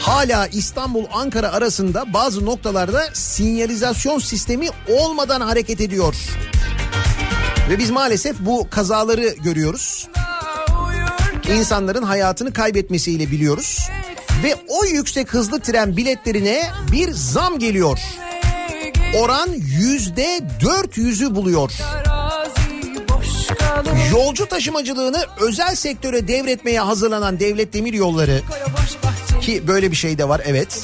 Hala İstanbul Ankara arasında bazı noktalarda sinyalizasyon sistemi olmadan hareket ediyor. Ve biz maalesef bu kazaları görüyoruz. İnsanların hayatını kaybetmesiyle biliyoruz. Ve o yüksek hızlı tren biletlerine bir zam geliyor. Oran yüzde dört yüzü buluyor. Yolcu taşımacılığını özel sektöre devretmeye hazırlanan devlet demir yolları ki böyle bir şey de var evet.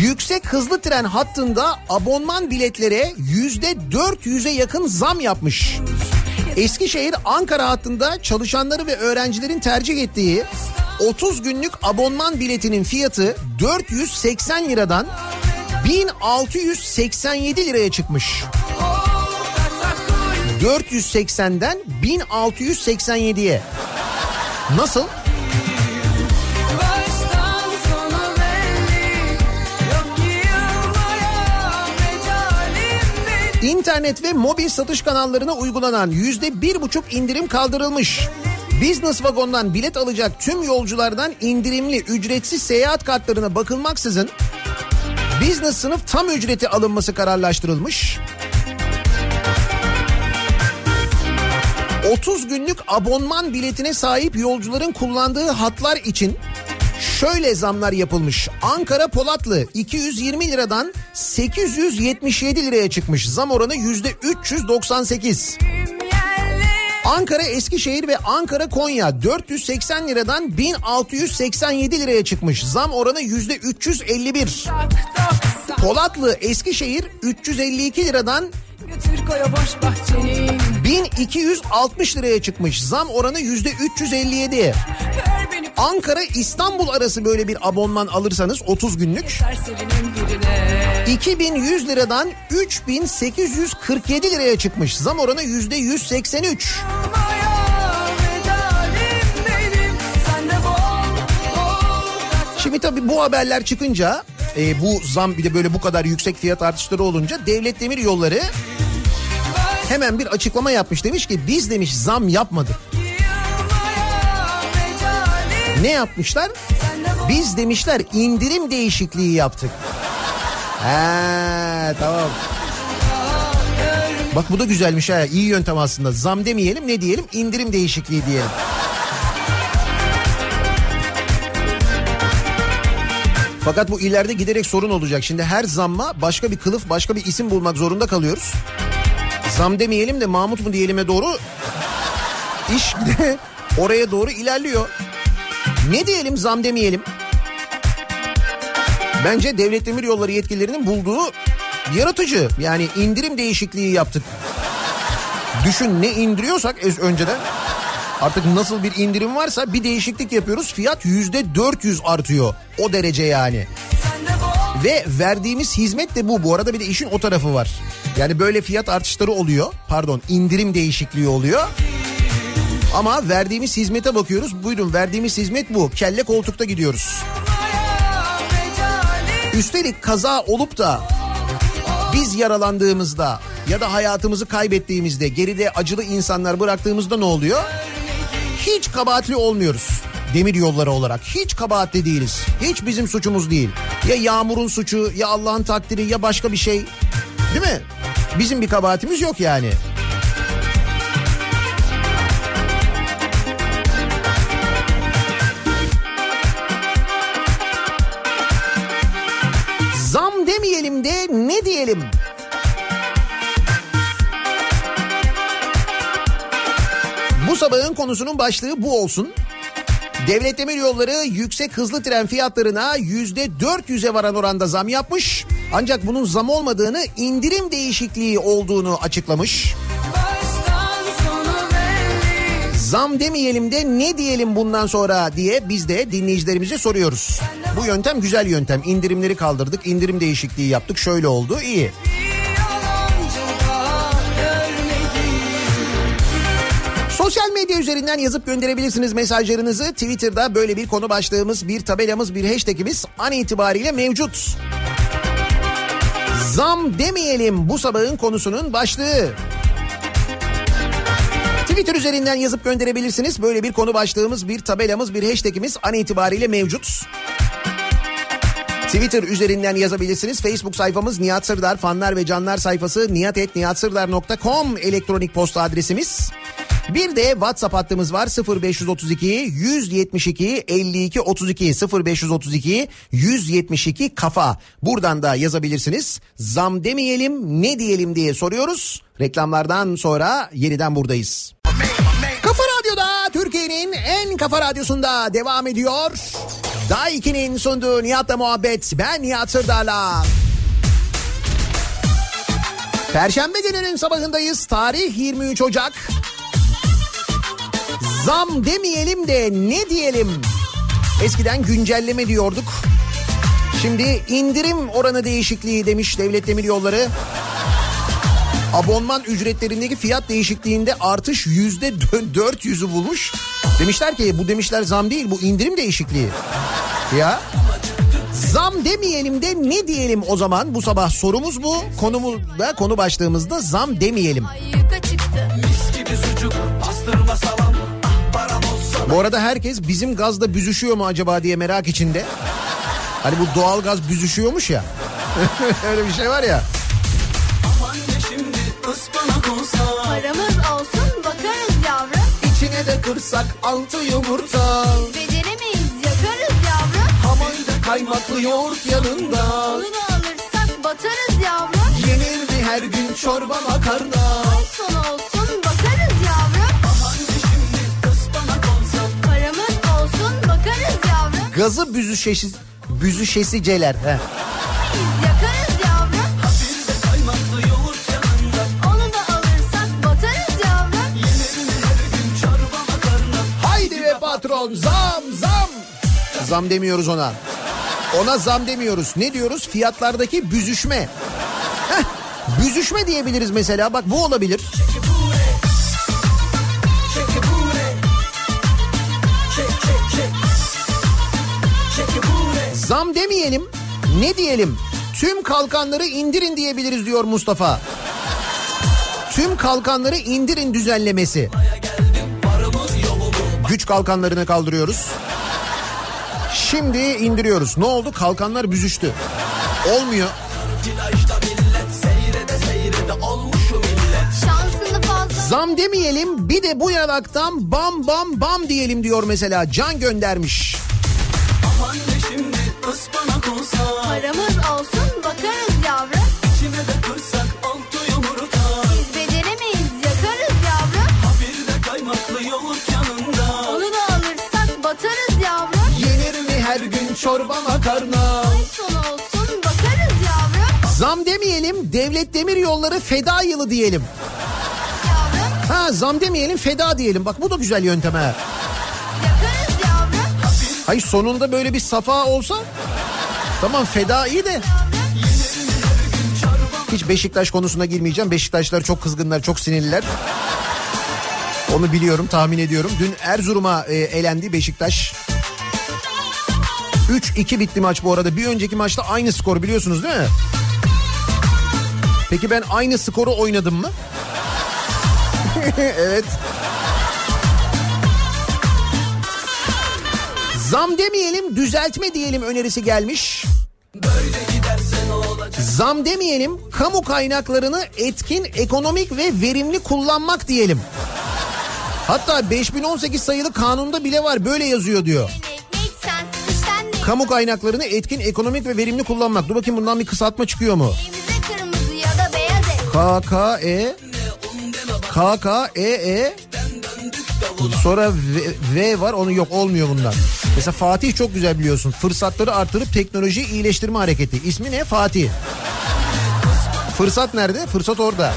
Yüksek hızlı tren hattında abonman biletlere yüzde 400'e yakın zam yapmış. Eskişehir Ankara hattında çalışanları ve öğrencilerin tercih ettiği 30 günlük abonman biletinin fiyatı 480 liradan 1687 liraya çıkmış. 480'den 1687'ye. Nasıl? İnternet ve mobil satış kanallarına uygulanan yüzde bir buçuk indirim kaldırılmış. Business vagondan bilet alacak tüm yolculardan indirimli ücretsiz seyahat kartlarına bakılmaksızın business sınıf tam ücreti alınması kararlaştırılmış. 30 günlük abonman biletine sahip yolcuların kullandığı hatlar için şöyle zamlar yapılmış. Ankara Polatlı 220 liradan 877 liraya çıkmış. Zam oranı yüzde 398. Ankara Eskişehir ve Ankara Konya 480 liradan 1687 liraya çıkmış. Zam oranı yüzde 351. Polatlı Eskişehir 352 liradan Götür koya boş bahçenin 1260 liraya çıkmış. Zam oranı yüzde 357. Ver beni Ankara İstanbul arası böyle bir abonman alırsanız 30 günlük serserinin birine 2100 liradan 3847 liraya çıkmış. Zam oranı yüzde 183. Yılmaya mecalim benim Sen de bol bol Şimdi tabii bu haberler çıkınca e, bu zam bir de böyle bu kadar yüksek fiyat artışları olunca devlet demir yolları hemen bir açıklama yapmış demiş ki biz demiş zam yapmadık. Ne yapmışlar? Biz demişler indirim değişikliği yaptık. He tamam. Bak bu da güzelmiş ha. İyi yöntem aslında. Zam demeyelim ne diyelim? İndirim değişikliği diyelim. Fakat bu ileride giderek sorun olacak. Şimdi her zamma başka bir kılıf, başka bir isim bulmak zorunda kalıyoruz. Zam demeyelim de Mahmut mu diyelim'e doğru iş [laughs] de oraya doğru ilerliyor. Ne diyelim zam demeyelim. Bence devlet demir yolları yetkililerinin bulduğu yaratıcı. Yani indirim değişikliği yaptık. Düşün ne indiriyorsak önceden artık nasıl bir indirim varsa bir değişiklik yapıyoruz. Fiyat yüzde 400 artıyor. O derece yani. Ve verdiğimiz hizmet de bu. Bu arada bir de işin o tarafı var. Yani böyle fiyat artışları oluyor. Pardon indirim değişikliği oluyor. Ama verdiğimiz hizmete bakıyoruz. Buyurun verdiğimiz hizmet bu. Kelle koltukta gidiyoruz. Üstelik kaza olup da biz yaralandığımızda ya da hayatımızı kaybettiğimizde geride acılı insanlar bıraktığımızda ne oluyor? Hiç kabahatli olmuyoruz. Demir yolları olarak hiç kabahatli değiliz. Hiç bizim suçumuz değil. Ya yağmurun suçu ya Allah'ın takdiri ya başka bir şey. Değil mi? Bizim bir kabahatimiz yok yani. Zam demeyelim de ne diyelim? Sabahın konusunun başlığı bu olsun. Devlet Demir Yolları yüksek hızlı tren fiyatlarına yüzde 400'e varan oranda zam yapmış. Ancak bunun zam olmadığını indirim değişikliği olduğunu açıklamış. Zam demeyelim de ne diyelim bundan sonra diye biz de dinleyicilerimize soruyoruz. Bu yöntem güzel yöntem. İndirimleri kaldırdık, indirim değişikliği yaptık. Şöyle oldu, iyi. Sosyal medya üzerinden yazıp gönderebilirsiniz mesajlarınızı. Twitter'da böyle bir konu başlığımız, bir tabelamız, bir hashtagimiz an itibariyle mevcut. Zam demeyelim bu sabahın konusunun başlığı. Twitter üzerinden yazıp gönderebilirsiniz. Böyle bir konu başlığımız, bir tabelamız, bir hashtagimiz an itibariyle mevcut. Twitter üzerinden yazabilirsiniz. Facebook sayfamız Nihat Sırdar fanlar ve canlar sayfası nihatetnihatsırdar.com elektronik posta adresimiz. Bir de WhatsApp hattımız var 0532 172 52 32 0532 172 kafa. Buradan da yazabilirsiniz. Zam demeyelim ne diyelim diye soruyoruz. Reklamlardan sonra yeniden buradayız. Kafa Radyo'da Türkiye'nin en kafa radyosunda devam ediyor. Daha 2'nin sunduğu Nihat'la muhabbet. Ben Nihat Sırdar'la. Perşembe gününün sabahındayız. Tarih 23 Ocak. Zam demeyelim de ne diyelim? Eskiden güncelleme diyorduk. Şimdi indirim oranı değişikliği demiş Devlet Demir Yolları. Abonman ücretlerindeki fiyat değişikliğinde artış yüzde 400'ü bulmuş. Demişler ki bu demişler zam değil bu indirim değişikliği. Ya Zam demeyelim de ne diyelim o zaman bu sabah sorumuz bu. Konumuz da konu başlığımızda zam demeyelim. Yuka Bu arada herkes bizim gazda büzüşüyor mu acaba diye merak içinde. Hani bu doğal gaz büzüşüyormuş ya. [laughs] Öyle bir şey var ya. Paramız olsun bakarız yavrum. İçine de kırsak altı yumurta. Beceremeyiz yakarız yavrum. Hamurda kaymaklı yoğurt yanında. Onu da alırsak batarız yavrum. Yenir mi her gün çorba makarna? Ay sonu olsun Gazı büzüşesi, büzüşesiceler. He. Biz yakarız yavrum. Onu da alırsak batarız yavrum. Haydi be patron zam zam. Zam demiyoruz ona. Ona zam demiyoruz. Ne diyoruz? Fiyatlardaki büzüşme. Heh, büzüşme diyebiliriz mesela. Bak bu olabilir. Zam demeyelim. Ne diyelim? Tüm kalkanları indirin diyebiliriz diyor Mustafa. Tüm kalkanları indirin düzenlemesi. Güç kalkanlarını kaldırıyoruz. Şimdi indiriyoruz. Ne oldu? Kalkanlar büzüştü. Olmuyor. Zam demeyelim bir de bu yanaktan bam bam bam diyelim diyor mesela. Can göndermiş. Paramız olsun bakarız yavrum. Biz beceremeyiz yakarız yavrum. Onu da alırsak batarız yavrum. Yenir mi her gün çorba makarna? Ay olsun bakarız yavrum. Zam demeyelim devlet demir yolları feda yılı diyelim. Yavrum Ha zam demeyelim feda diyelim. Bak bu da güzel yöntem ha. Hayır sonunda böyle bir safa olsa tamam feda iyi de. Hiç Beşiktaş konusuna girmeyeceğim. Beşiktaşlar çok kızgınlar, çok sinirliler. Onu biliyorum, tahmin ediyorum. Dün Erzurum'a e, elendi Beşiktaş. 3-2 bitti maç bu arada. Bir önceki maçta aynı skor biliyorsunuz değil mi? Peki ben aynı skoru oynadım mı? [laughs] evet. Zam demeyelim düzeltme diyelim önerisi gelmiş. Zam demeyelim kamu kaynaklarını etkin, ekonomik ve verimli kullanmak diyelim. Hatta 5018 sayılı kanunda bile var böyle yazıyor diyor. Kamu kaynaklarını etkin, ekonomik ve verimli kullanmak. Dur bakayım bundan bir kısaltma çıkıyor mu? KKE KKEE Sonra v, v var onu yok olmuyor bunlar. Mesela Fatih çok güzel biliyorsun. Fırsatları artırıp teknolojiyi iyileştirme hareketi. İsmi ne? Fatih. Fırsat nerede? Fırsat orada.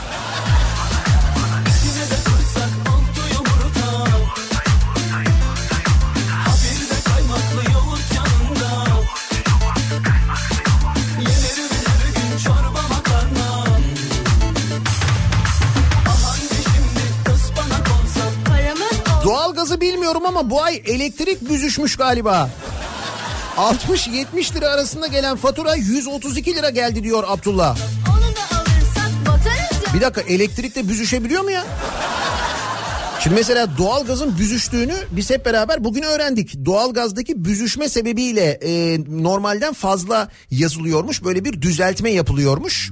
Bilmiyorum ama bu ay elektrik büzüşmüş galiba. 60-70 lira arasında gelen fatura 132 lira geldi diyor Abdullah. Bir dakika elektrikte büzüşebiliyor mu ya? Şimdi mesela doğalgazın büzüştüğünü biz hep beraber bugün öğrendik. Doğalgazdaki büzüşme sebebiyle e, normalden fazla yazılıyormuş. Böyle bir düzeltme yapılıyormuş.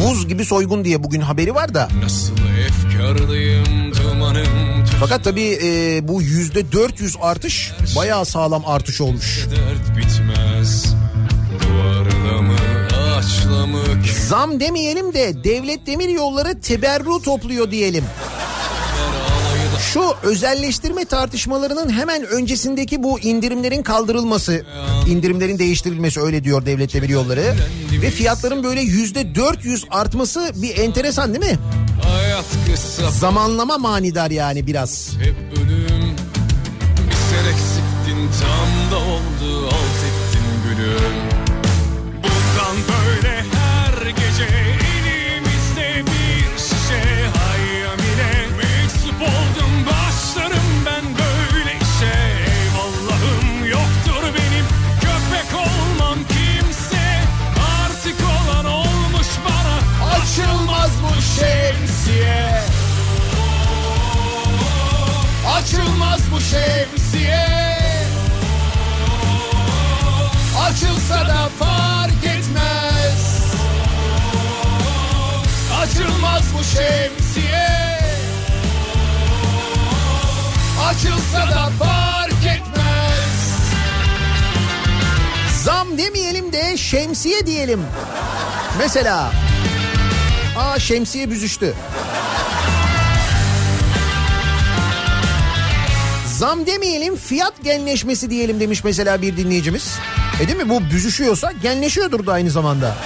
Buz gibi soygun diye bugün haberi var da. Nasıl efkarlıyım dumanım Fakat tabii e, bu yüzde 400 artış bayağı sağlam artış olmuş. dert bitmez Zam demeyelim de devlet demir yolları teberru topluyor diyelim. Şu özelleştirme tartışmalarının hemen öncesindeki bu indirimlerin kaldırılması, indirimlerin değiştirilmesi öyle diyor devlet demir yolları. Ve fiyatların böyle yüzde 400 artması bir enteresan değil mi? Zamanlama manidar yani biraz. hep ölüm. Bir sen eksiktin tam da oldu. Alt şemsiye. Açılsa da fark etmez. Açılmaz bu şemsiye. Açılsa da fark etmez. Zam demeyelim de şemsiye diyelim. Mesela Aa şemsiye büzüştü. Zam demeyelim fiyat genleşmesi diyelim demiş mesela bir dinleyicimiz. E değil mi bu büzüşüyorsa genleşiyordur da aynı zamanda.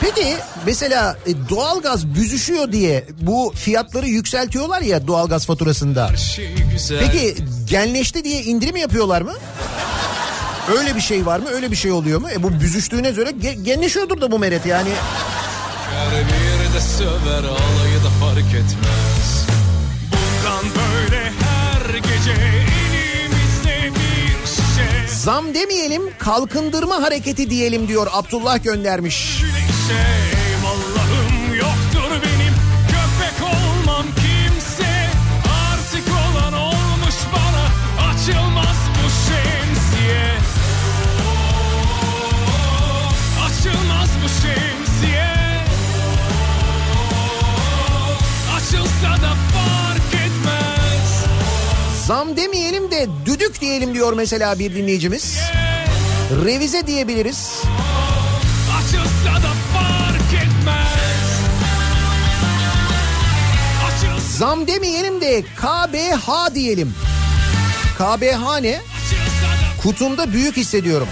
Peki mesela e, doğalgaz büzüşüyor diye bu fiyatları yükseltiyorlar ya doğalgaz faturasında. şey Peki genleşti diye indirim yapıyorlar mı? Öyle bir şey var mı? Öyle bir şey oluyor mu? E bu büzüştüğüne göre ge- genleşiyordur da bu meret yani. Her bir de söver alayı da fark etmez Zam demeyelim kalkındırma hareketi diyelim diyor Abdullah göndermiş. Güneşe Zam demeyelim de düdük diyelim diyor mesela bir dinleyicimiz. Revize diyebiliriz. Zam demeyelim de KBH diyelim. KBH ne? Kutumda büyük hissediyorum.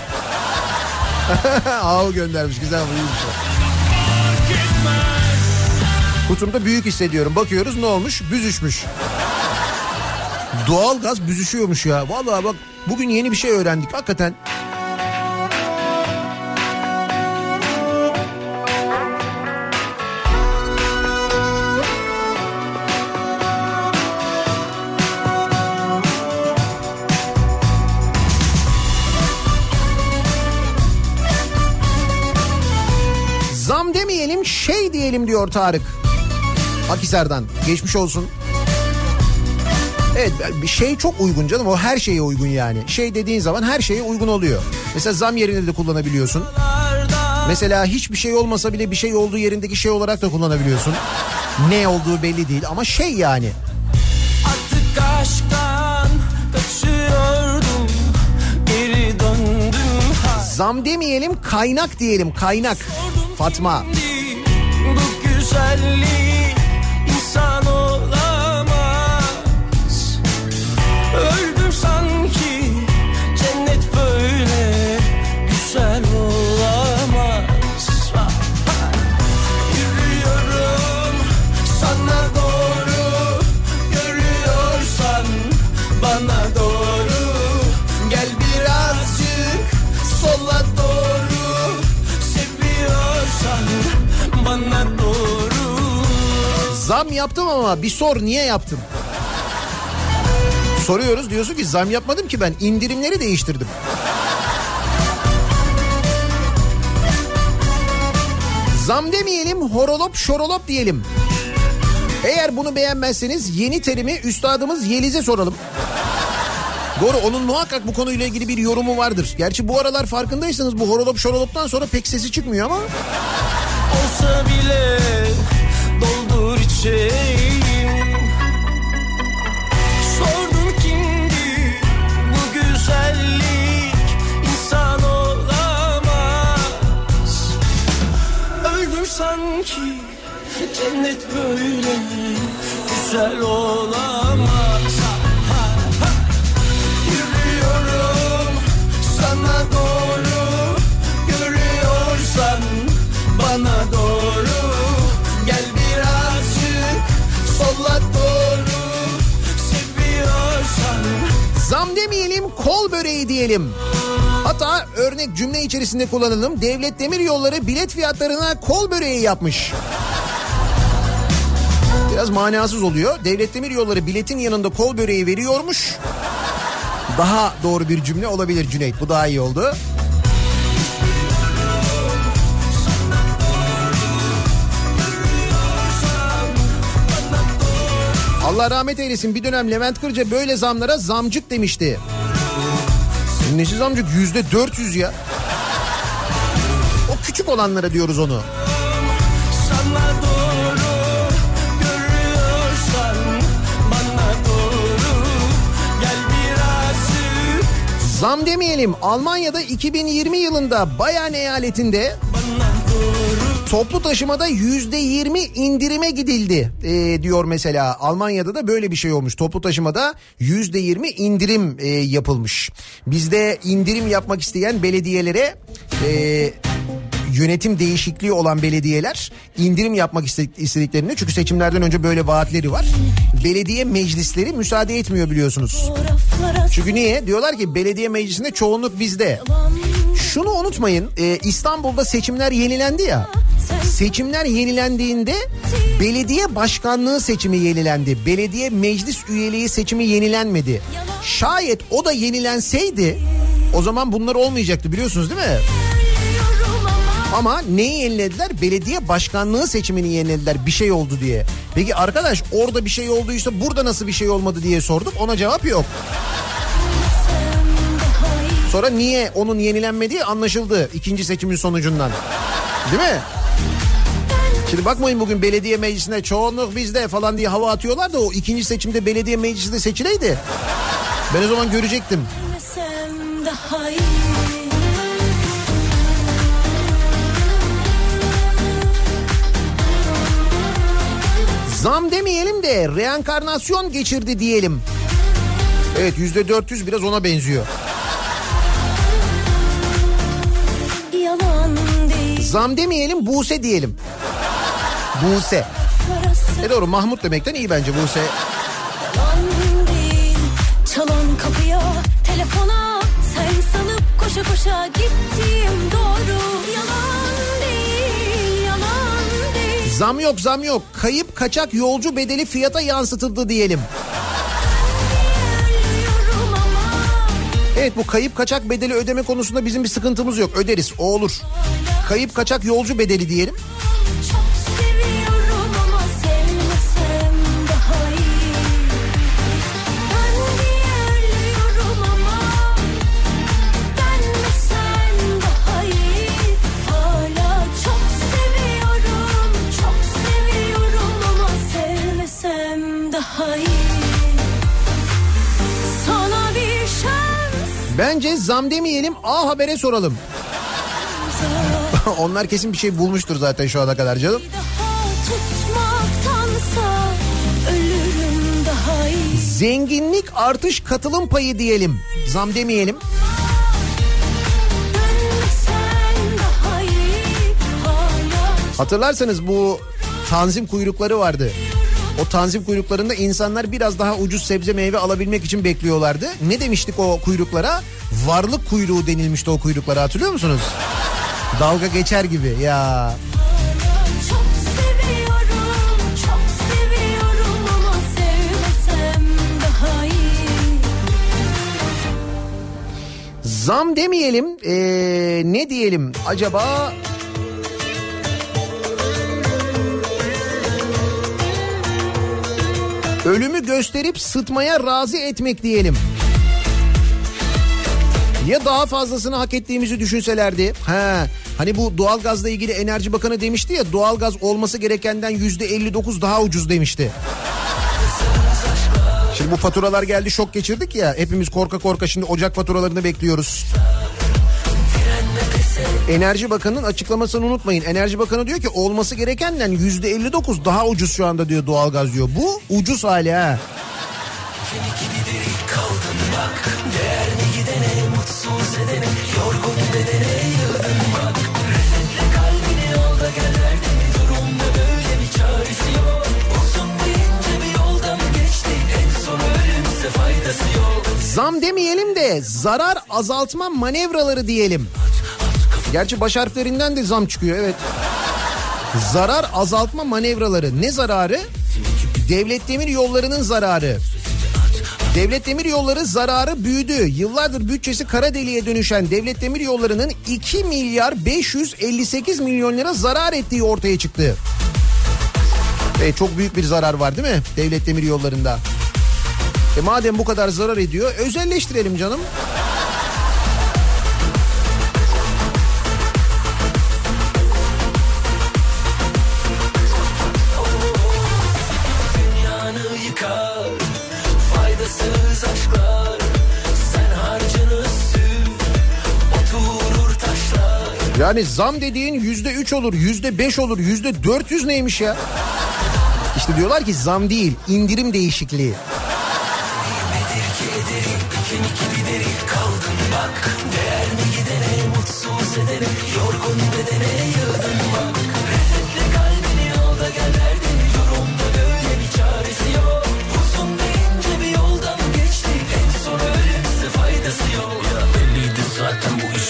[laughs] Av göndermiş güzel etmez Kutumda büyük hissediyorum. Bakıyoruz ne olmuş? Büzüşmüş. Doğalgaz büzüşüyormuş ya. Vallahi bak bugün yeni bir şey öğrendik hakikaten. Zam demeyelim şey diyelim diyor Tarık. Akisar'dan. Geçmiş olsun. Evet bir şey çok uygun canım o her şeye uygun yani. Şey dediğin zaman her şeye uygun oluyor. Mesela zam yerine de kullanabiliyorsun. Mesela hiçbir şey olmasa bile bir şey olduğu yerindeki şey olarak da kullanabiliyorsun. Ne olduğu belli değil ama şey yani. Artık aşktan kaçıyordum Geri döndüm Zam demeyelim kaynak diyelim kaynak. Fatma. Bu güzellik ama bir sor niye yaptım? Soruyoruz diyorsun ki zam yapmadım ki ben indirimleri değiştirdim. Zam demeyelim horolop şorolop diyelim. Eğer bunu beğenmezseniz yeni terimi üstadımız Yeliz'e soralım. Doğru onun muhakkak bu konuyla ilgili bir yorumu vardır. Gerçi bu aralar farkındaysanız bu horolop şoroloptan sonra pek sesi çıkmıyor ama... olsa bile doldur içeyim sanki cennet böyle güzel olamaz Ha, ha. Yürüyorum sana doğru Görüyorsan bana doğru Gel birazcık sola doğru Seviyorsan Zam demeyelim kol böreği diyelim. Hatta örnek cümle içerisinde kullanalım. Devlet Demir Yolları bilet fiyatlarına kol böreği yapmış. Biraz manasız oluyor. Devlet Demir Yolları biletin yanında kol böreği veriyormuş. Daha doğru bir cümle olabilir Cüneyt. Bu daha iyi oldu. Allah rahmet eylesin bir dönem Levent Kırca böyle zamlara zamcık demişti. Nesi zamcık? Yüzde 400 ya. O küçük olanlara diyoruz onu. sana doğru Görüyorsan bana doğru Gel birazcık Zam demeyelim. Almanya'da 2020 yılında Bayern eyaletinde toplu taşımada yüzde yirmi indirime gidildi e, diyor mesela. Almanya'da da böyle bir şey olmuş. Toplu taşımada yüzde yirmi indirim e, yapılmış. Bizde indirim yapmak isteyen belediyelere e, yönetim değişikliği olan belediyeler indirim yapmak iste- istediklerini çünkü seçimlerden önce böyle vaatleri var. Belediye meclisleri müsaade etmiyor biliyorsunuz. Çünkü niye? Diyorlar ki belediye meclisinde çoğunluk bizde. Şunu unutmayın e, İstanbul'da seçimler yenilendi ya. Seçimler yenilendiğinde belediye başkanlığı seçimi yenilendi. Belediye meclis üyeliği seçimi yenilenmedi. Şayet o da yenilenseydi o zaman bunlar olmayacaktı biliyorsunuz değil mi? Ama neyi yenilediler? Belediye başkanlığı seçimini yenilediler bir şey oldu diye. Peki arkadaş orada bir şey olduysa burada nasıl bir şey olmadı diye sorduk ona cevap yok. Sonra niye onun yenilenmediği anlaşıldı ikinci seçimin sonucundan. Değil mi? Şimdi bakmayın bugün belediye meclisine çoğunluk bizde falan diye hava atıyorlar da o ikinci seçimde belediye meclisinde seçileydi. Ben o zaman görecektim. Bilmesem daha iyi. Zam demeyelim de reenkarnasyon geçirdi diyelim. Evet yüzde 400 biraz ona benziyor. Zam demeyelim Buse diyelim. Buse. E doğru Mahmut demekten iyi bence Buse. Değil çalan kapıya telefona sen sanıp koşa koşa gittiğim doğru yalan değil yalan değil Zam yok zam yok. Kayıp kaçak yolcu bedeli fiyata yansıtıldı diyelim. Evet bu kayıp kaçak bedeli ödeme konusunda bizim bir sıkıntımız yok. Öderiz o olur. Kayıp kaçak yolcu bedeli diyelim. Bence zam demeyelim A Haber'e soralım. [laughs] Onlar kesin bir şey bulmuştur zaten şu ana kadar canım. Zenginlik artış katılım payı diyelim. Zam demeyelim. Hatırlarsanız bu tanzim kuyrukları vardı. O tanzim kuyruklarında insanlar biraz daha ucuz sebze meyve alabilmek için bekliyorlardı. Ne demiştik o kuyruklara? Varlık kuyruğu denilmişti o kuyruklara hatırlıyor musunuz? Dalga geçer gibi ya. Zam demeyelim ee, ne diyelim acaba... Ölümü gösterip sıtmaya razı etmek diyelim. Ya daha fazlasını hak ettiğimizi düşünselerdi. Ha, hani bu doğalgazla ilgili Enerji Bakanı demişti ya doğalgaz olması gerekenden yüzde 59 daha ucuz demişti. Şimdi bu faturalar geldi şok geçirdik ya hepimiz korka korka şimdi ocak faturalarını bekliyoruz. Enerji Bakanı'nın açıklamasını unutmayın. Enerji Bakanı diyor ki olması gerekenden yüzde 59 daha ucuz şu anda diyor doğalgaz diyor. Bu ucuz hali ha. Zam demeyelim de zarar azaltma manevraları diyelim. Gerçi baş harflerinden de zam çıkıyor evet. Zarar azaltma manevraları. Ne zararı? Devlet Demir Yolları'nın zararı. Devlet Demir Yolları zararı büyüdü. Yıllardır bütçesi kara deliğe dönüşen Devlet Demir Yolları'nın 2 milyar 558 milyon lira zarar ettiği ortaya çıktı. E, çok büyük bir zarar var değil mi Devlet Demir Yolları'nda? E madem bu kadar zarar ediyor özelleştirelim canım. Yani zam dediğin yüzde üç olur, yüzde beş olur, yüzde dört yüz neymiş ya? İşte diyorlar ki zam değil, indirim değişikliği.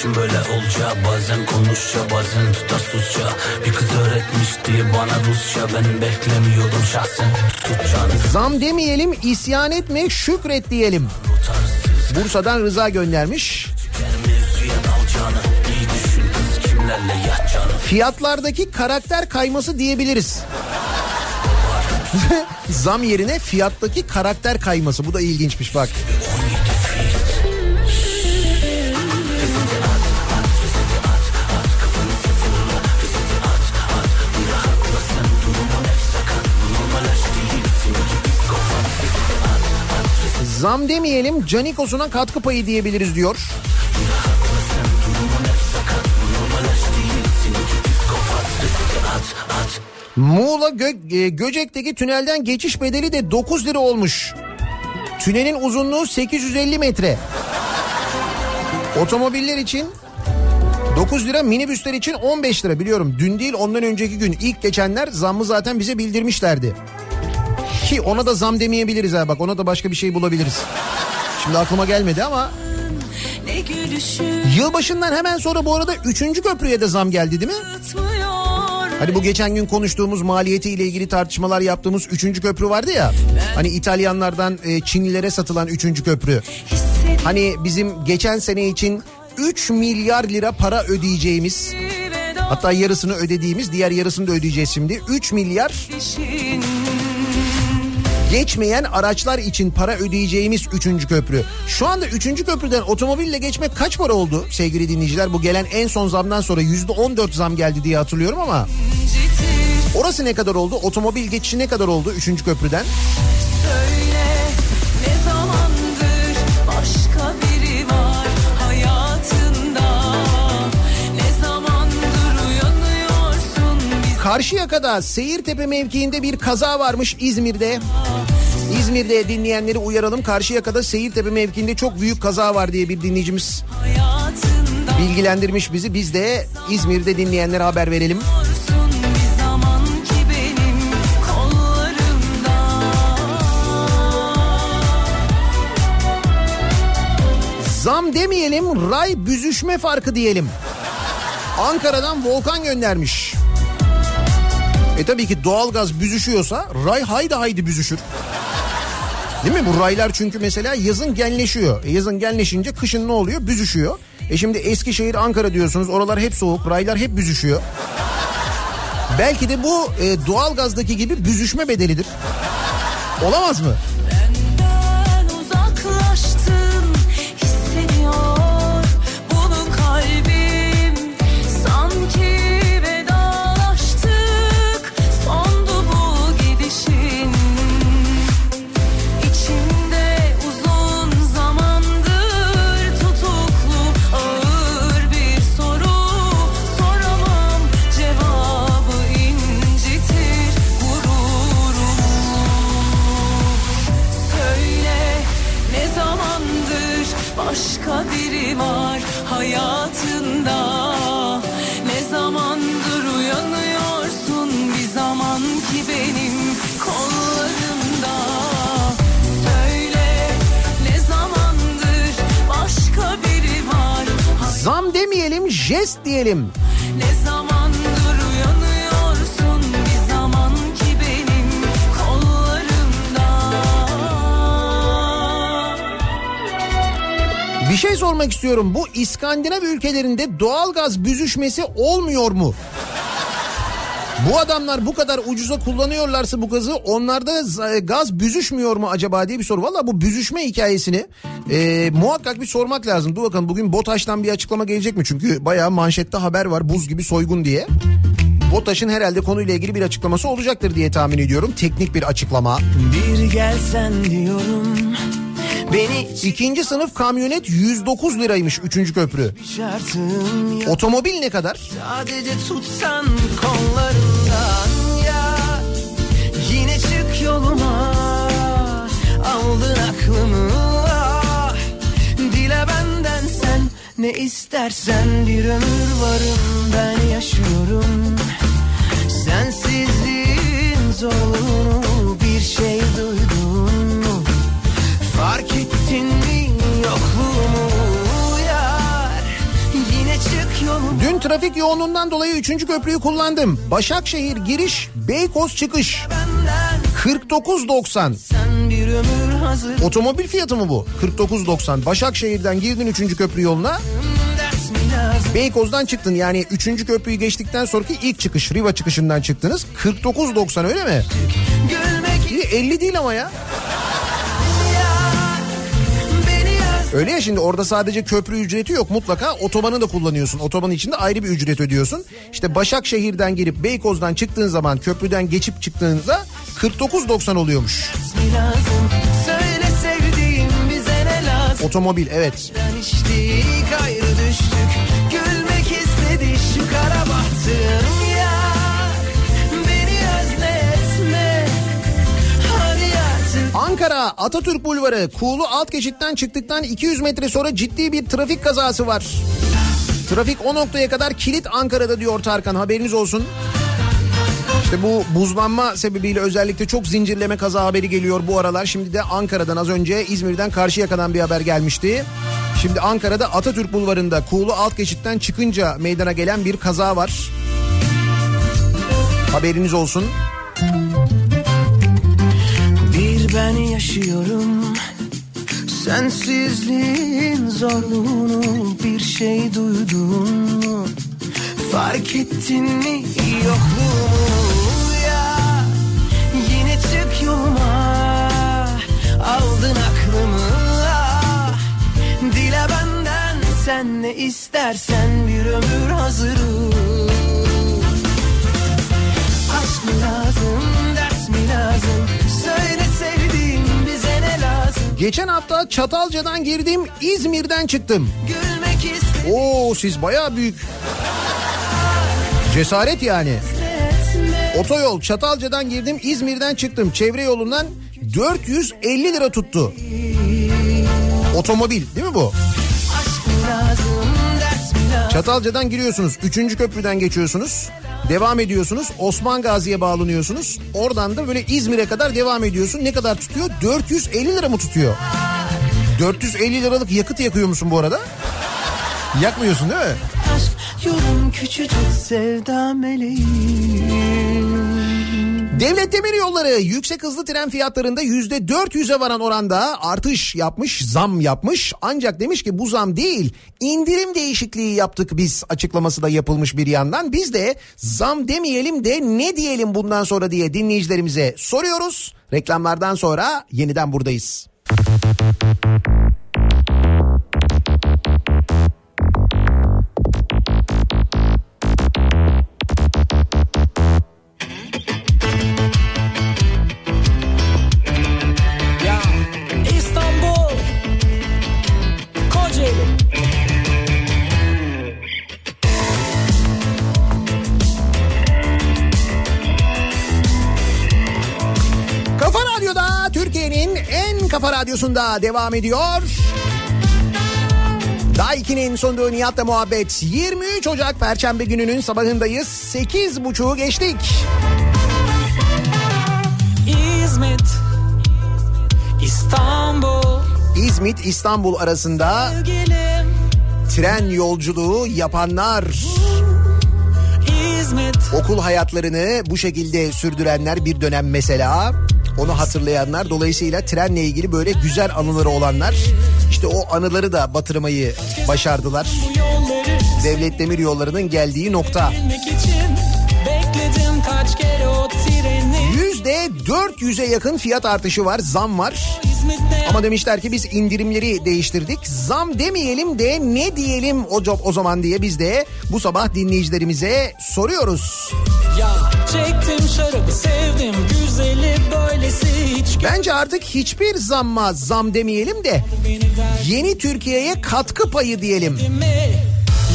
İşin böyle olacağı Bazen konuşça bazen tutarsızca Bir kız öğretmişti bana Rusça Ben beklemiyordum şahsen tutacağını Zam demeyelim, isyan etme, şükret diyelim. Bursa'dan Rıza göndermiş. Fiyatlardaki karakter kayması diyebiliriz. [laughs] Zam yerine fiyattaki karakter kayması. Bu da ilginçmiş bak. Zam demeyelim Canikos'una katkı payı diyebiliriz diyor. Muğla Gö- e, Göcek'teki tünelden geçiş bedeli de 9 lira olmuş. Tünelin uzunluğu 850 metre. Otomobiller için 9 lira minibüsler için 15 lira biliyorum. Dün değil ondan önceki gün ilk geçenler zammı zaten bize bildirmişlerdi. Ki ona da zam demeyebiliriz ha bak ona da başka bir şey bulabiliriz. Şimdi aklıma gelmedi ama yılbaşından hemen sonra bu arada 3. köprüye de zam geldi değil mi? Hani bu geçen gün konuştuğumuz maliyetiyle ilgili tartışmalar yaptığımız 3. köprü vardı ya. Hani İtalyanlardan e, Çinlilere satılan 3. köprü. Hani bizim geçen sene için 3 milyar lira para ödeyeceğimiz hatta yarısını ödediğimiz diğer yarısını da ödeyeceğiz şimdi. 3 milyar geçmeyen araçlar için para ödeyeceğimiz 3. köprü. Şu anda 3. köprüden otomobille geçmek kaç para oldu sevgili dinleyiciler? Bu gelen en son zamdan sonra %14 zam geldi diye hatırlıyorum ama orası ne kadar oldu? Otomobil geçişi ne kadar oldu 3. köprüden? Karşıyaka'da Seyirtepe mevkiinde bir kaza varmış İzmir'de. İzmir'de dinleyenleri uyaralım. Karşıyaka'da Seyirtepe mevkiinde çok büyük kaza var diye bir dinleyicimiz bilgilendirmiş bizi. Biz de İzmir'de dinleyenlere haber verelim. Zam demeyelim, ray büzüşme farkı diyelim. Ankara'dan Volkan göndermiş. E tabii ki doğalgaz büzüşüyorsa ray haydi haydi büzüşür. Değil mi? Bu raylar çünkü mesela yazın genleşiyor. E yazın genleşince kışın ne oluyor? Büzüşüyor. E şimdi Eskişehir, Ankara diyorsunuz. Oralar hep soğuk. Raylar hep büzüşüyor. Belki de bu e, doğalgazdaki gibi büzüşme bedelidir. Olamaz mı? Jest diyelim. Ne zamandır uyanıyorsun bir zaman ki benim kollarımda Bir şey sormak istiyorum. Bu İskandinav ülkelerinde doğalgaz büzüşmesi olmuyor mu? Bu adamlar bu kadar ucuza kullanıyorlarsa bu gazı onlarda z- gaz büzüşmüyor mu acaba diye bir soru. Valla bu büzüşme hikayesini e, muhakkak bir sormak lazım. Dur bakalım bugün BOTAŞ'tan bir açıklama gelecek mi? Çünkü bayağı manşette haber var buz gibi soygun diye. BOTAŞ'ın herhalde konuyla ilgili bir açıklaması olacaktır diye tahmin ediyorum. Teknik bir açıklama. Bir gelsen diyorum Beni İkinci sınıf kamyonet 109 liraymış 3. köprü. Otomobil ne kadar? Sadece tutsan kollarından ya Yine çık yoluma Aldın aklımı ah. Dile benden sen ne istersen Bir ömür varım ben yaşıyorum Sensizliğin zorluğunu bir şey duydun mu? Fark ettin mi yokluğumu yar Yine çık yoluma Dün trafik yoğunluğundan dolayı 3. köprüyü kullandım. Başakşehir giriş, Beykoz çıkış. benden 49.90. Sen bir ömür hazır Otomobil fiyatı mı bu? 49.90. Başakşehir'den girdin 3. köprü yoluna. Beykoz'dan çıktın yani 3. köprüyü geçtikten sonraki ilk çıkış Riva çıkışından çıktınız. 49.90 öyle mi? İyi 50 değil ama ya. Öyle ya şimdi orada sadece köprü ücreti yok. Mutlaka otobanı da kullanıyorsun. Otoban içinde ayrı bir ücret ödüyorsun. İşte Başakşehir'den girip Beykoz'dan çıktığın zaman köprüden geçip çıktığınızda 49.90 oluyormuş. Otomobil evet. Ben Ankara Atatürk Bulvarı Kuğulu alt geçitten çıktıktan 200 metre sonra ciddi bir trafik kazası var. Trafik o noktaya kadar kilit Ankara'da diyor Tarkan haberiniz olsun. İşte bu buzlanma sebebiyle özellikle çok zincirleme kaza haberi geliyor bu aralar. Şimdi de Ankara'dan az önce İzmir'den Karşıyaka'dan bir haber gelmişti. Şimdi Ankara'da Atatürk Bulvarı'nda Kuğulu alt geçitten çıkınca meydana gelen bir kaza var. Haberiniz olsun. Bir ben yaşıyorum Sensizliğin zorluğunu bir şey duydun mu? Fark ettin mi yokluğumu ya Yine çık yoluma Aldın aklımı ah. Dile benden sen ne istersen bir ömür hazırım Geçen hafta Çatalca'dan girdim İzmir'den çıktım. Oo siz bayağı büyük cesaret yani. Otoyol Çatalca'dan girdim İzmir'den çıktım. Çevre yolundan 450 lira tuttu. Otomobil değil mi bu? Çatalca'dan giriyorsunuz. 3. köprüden geçiyorsunuz. Devam ediyorsunuz. Osman Gazi'ye bağlanıyorsunuz. Oradan da böyle İzmir'e kadar devam ediyorsun. Ne kadar tutuyor? 450 lira mı tutuyor? 450 liralık yakıt yakıyor musun bu arada? Yakmıyorsun değil mi? Yolun küçücük sevda meleğim Devlet Demir Yolları yüksek hızlı tren fiyatlarında yüzde 400'e varan oranda artış yapmış, zam yapmış. Ancak demiş ki bu zam değil, indirim değişikliği yaptık biz açıklaması da yapılmış bir yandan. Biz de zam demeyelim de ne diyelim bundan sonra diye dinleyicilerimize soruyoruz. Reklamlardan sonra yeniden buradayız. Kafa radyosunda devam ediyor. Daiki'nin sunduğu Nihat'la muhabbet 23 Ocak Perşembe gününün sabahındayız. 8.30'u geçtik. İzmit İstanbul İzmit İstanbul arasında Sevgilim tren yolculuğu yapanlar, İzmit okul hayatlarını bu şekilde sürdürenler bir dönem mesela. Onu hatırlayanlar dolayısıyla trenle ilgili böyle güzel anıları olanlar işte o anıları da batırmayı başardılar. Devlet Demir Yolları'nın geldiği nokta. Yüzde 400'e yakın fiyat artışı var, zam var. Ama demişler ki biz indirimleri değiştirdik. Zam demeyelim de ne diyelim o, o zaman diye biz de bu sabah dinleyicilerimize soruyoruz. Ya çektim şarabı sevdim güzeli böylesi hiç Bence artık hiçbir zamma zam demeyelim de yeni Türkiye'ye katkı payı diyelim.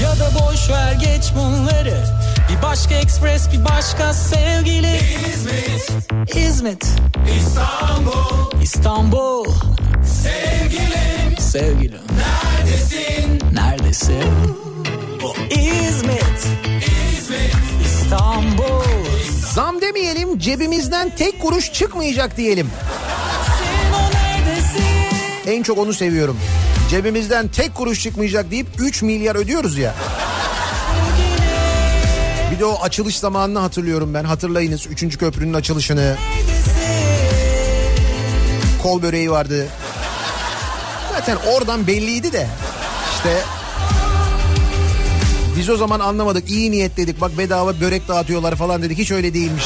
Ya da boş ver geç bunları. Bir başka ekspres bir başka sevgili. İzmit. İzmit. İstanbul. İstanbul. Sevgilim. Sevgilim. Neredesin? Neredesin? Bu İzmit cebimizden tek kuruş çıkmayacak diyelim. En çok onu seviyorum. Cebimizden tek kuruş çıkmayacak deyip 3 milyar ödüyoruz ya. Bir de o açılış zamanını hatırlıyorum ben. Hatırlayınız 3. köprünün açılışını. Kol böreği vardı. Zaten oradan belliydi de. İşte biz o zaman anlamadık. iyi niyet dedik. Bak bedava börek dağıtıyorlar falan dedik. Hiç öyle değilmiş.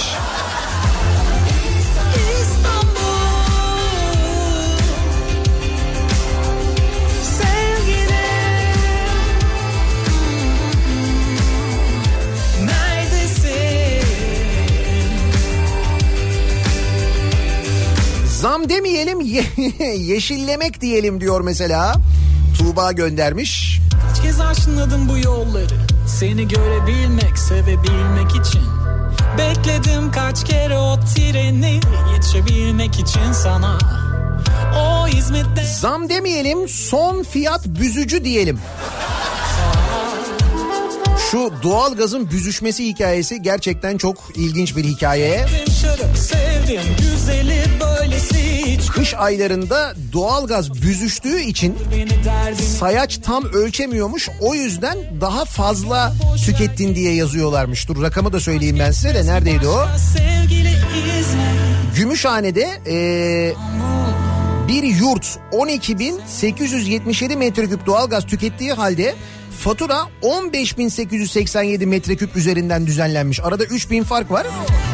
Zam demeyelim ye- [laughs] yeşillemek diyelim diyor mesela. Tuğba göndermiş. Kaç kez aşınladım bu yolları Seni görebilmek, sevebilmek için Bekledim kaç kere o treni Yetişebilmek için sana O İzmit'te Zam demeyelim son fiyat büzücü diyelim. Şu doğalgazın büzüşmesi hikayesi gerçekten çok ilginç bir hikaye. Şarap sevdim güzeli böylesi hiç Kış aylarında doğalgaz büzüştüğü için sayaç tam ölçemiyormuş. O yüzden daha fazla tükettin diye yazıyorlarmış. Dur rakamı da söyleyeyim ben size de neredeydi o? Gümüşhane'de eee, bir yurt 12.877 metreküp doğalgaz tükettiği halde fatura 15.887 metreküp üzerinden düzenlenmiş. Arada 3000 fark var.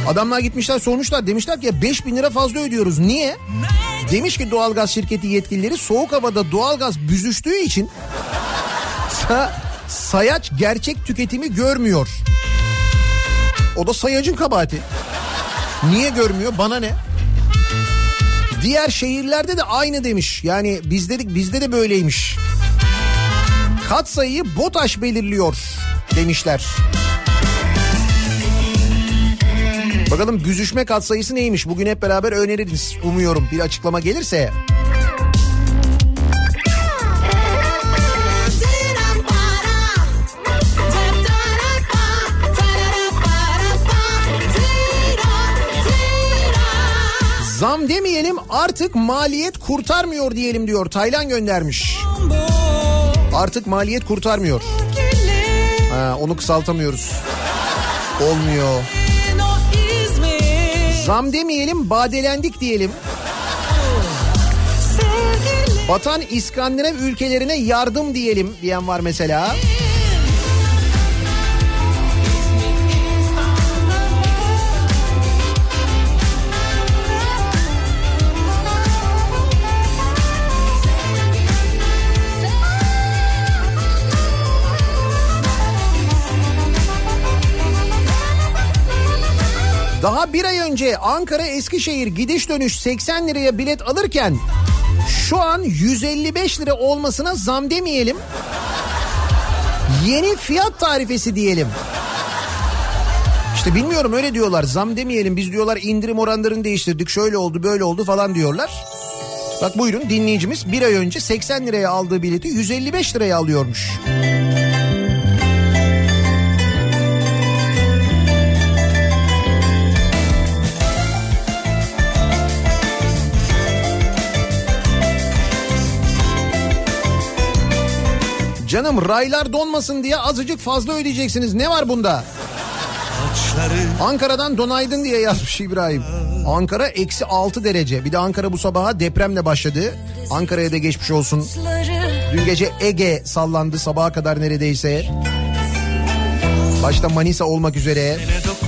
Adamlar gitmişler sormuşlar demişler ki ya 5000 lira fazla ödüyoruz. Niye? Demiş ki doğalgaz şirketi yetkilileri soğuk havada doğalgaz büzüştüğü için sa- sayaç gerçek tüketimi görmüyor. O da sayacın kabahati. Niye görmüyor? Bana ne? Diğer şehirlerde de aynı demiş. Yani biz dedik bizde de böyleymiş. Kat sayıyı BOTAŞ belirliyor demişler. Bakalım büzüşme katsayısı neymiş? Bugün hep beraber öneririz. Umuyorum bir açıklama gelirse. Zam demeyelim artık maliyet kurtarmıyor diyelim diyor. Taylan göndermiş. Artık maliyet kurtarmıyor. Ha, onu kısaltamıyoruz. Olmuyor. Zam demeyelim badelendik diyelim. sevgili Batan İskandinav ülkelerine yardım diyelim diyen var mesela. Daha bir ay önce Ankara Eskişehir gidiş dönüş 80 liraya bilet alırken şu an 155 lira olmasına zam demeyelim. Yeni fiyat tarifesi diyelim. İşte bilmiyorum öyle diyorlar zam demeyelim biz diyorlar indirim oranlarını değiştirdik şöyle oldu böyle oldu falan diyorlar. Bak buyurun dinleyicimiz bir ay önce 80 liraya aldığı bileti 155 liraya alıyormuş. Canım raylar donmasın diye azıcık fazla ödeyeceksiniz. Ne var bunda? Ankara'dan donaydın diye yazmış İbrahim. Ankara eksi 6 derece. Bir de Ankara bu sabaha depremle başladı. Ankara'ya da geçmiş olsun. Dün gece Ege sallandı sabaha kadar neredeyse. Başta Manisa olmak üzere.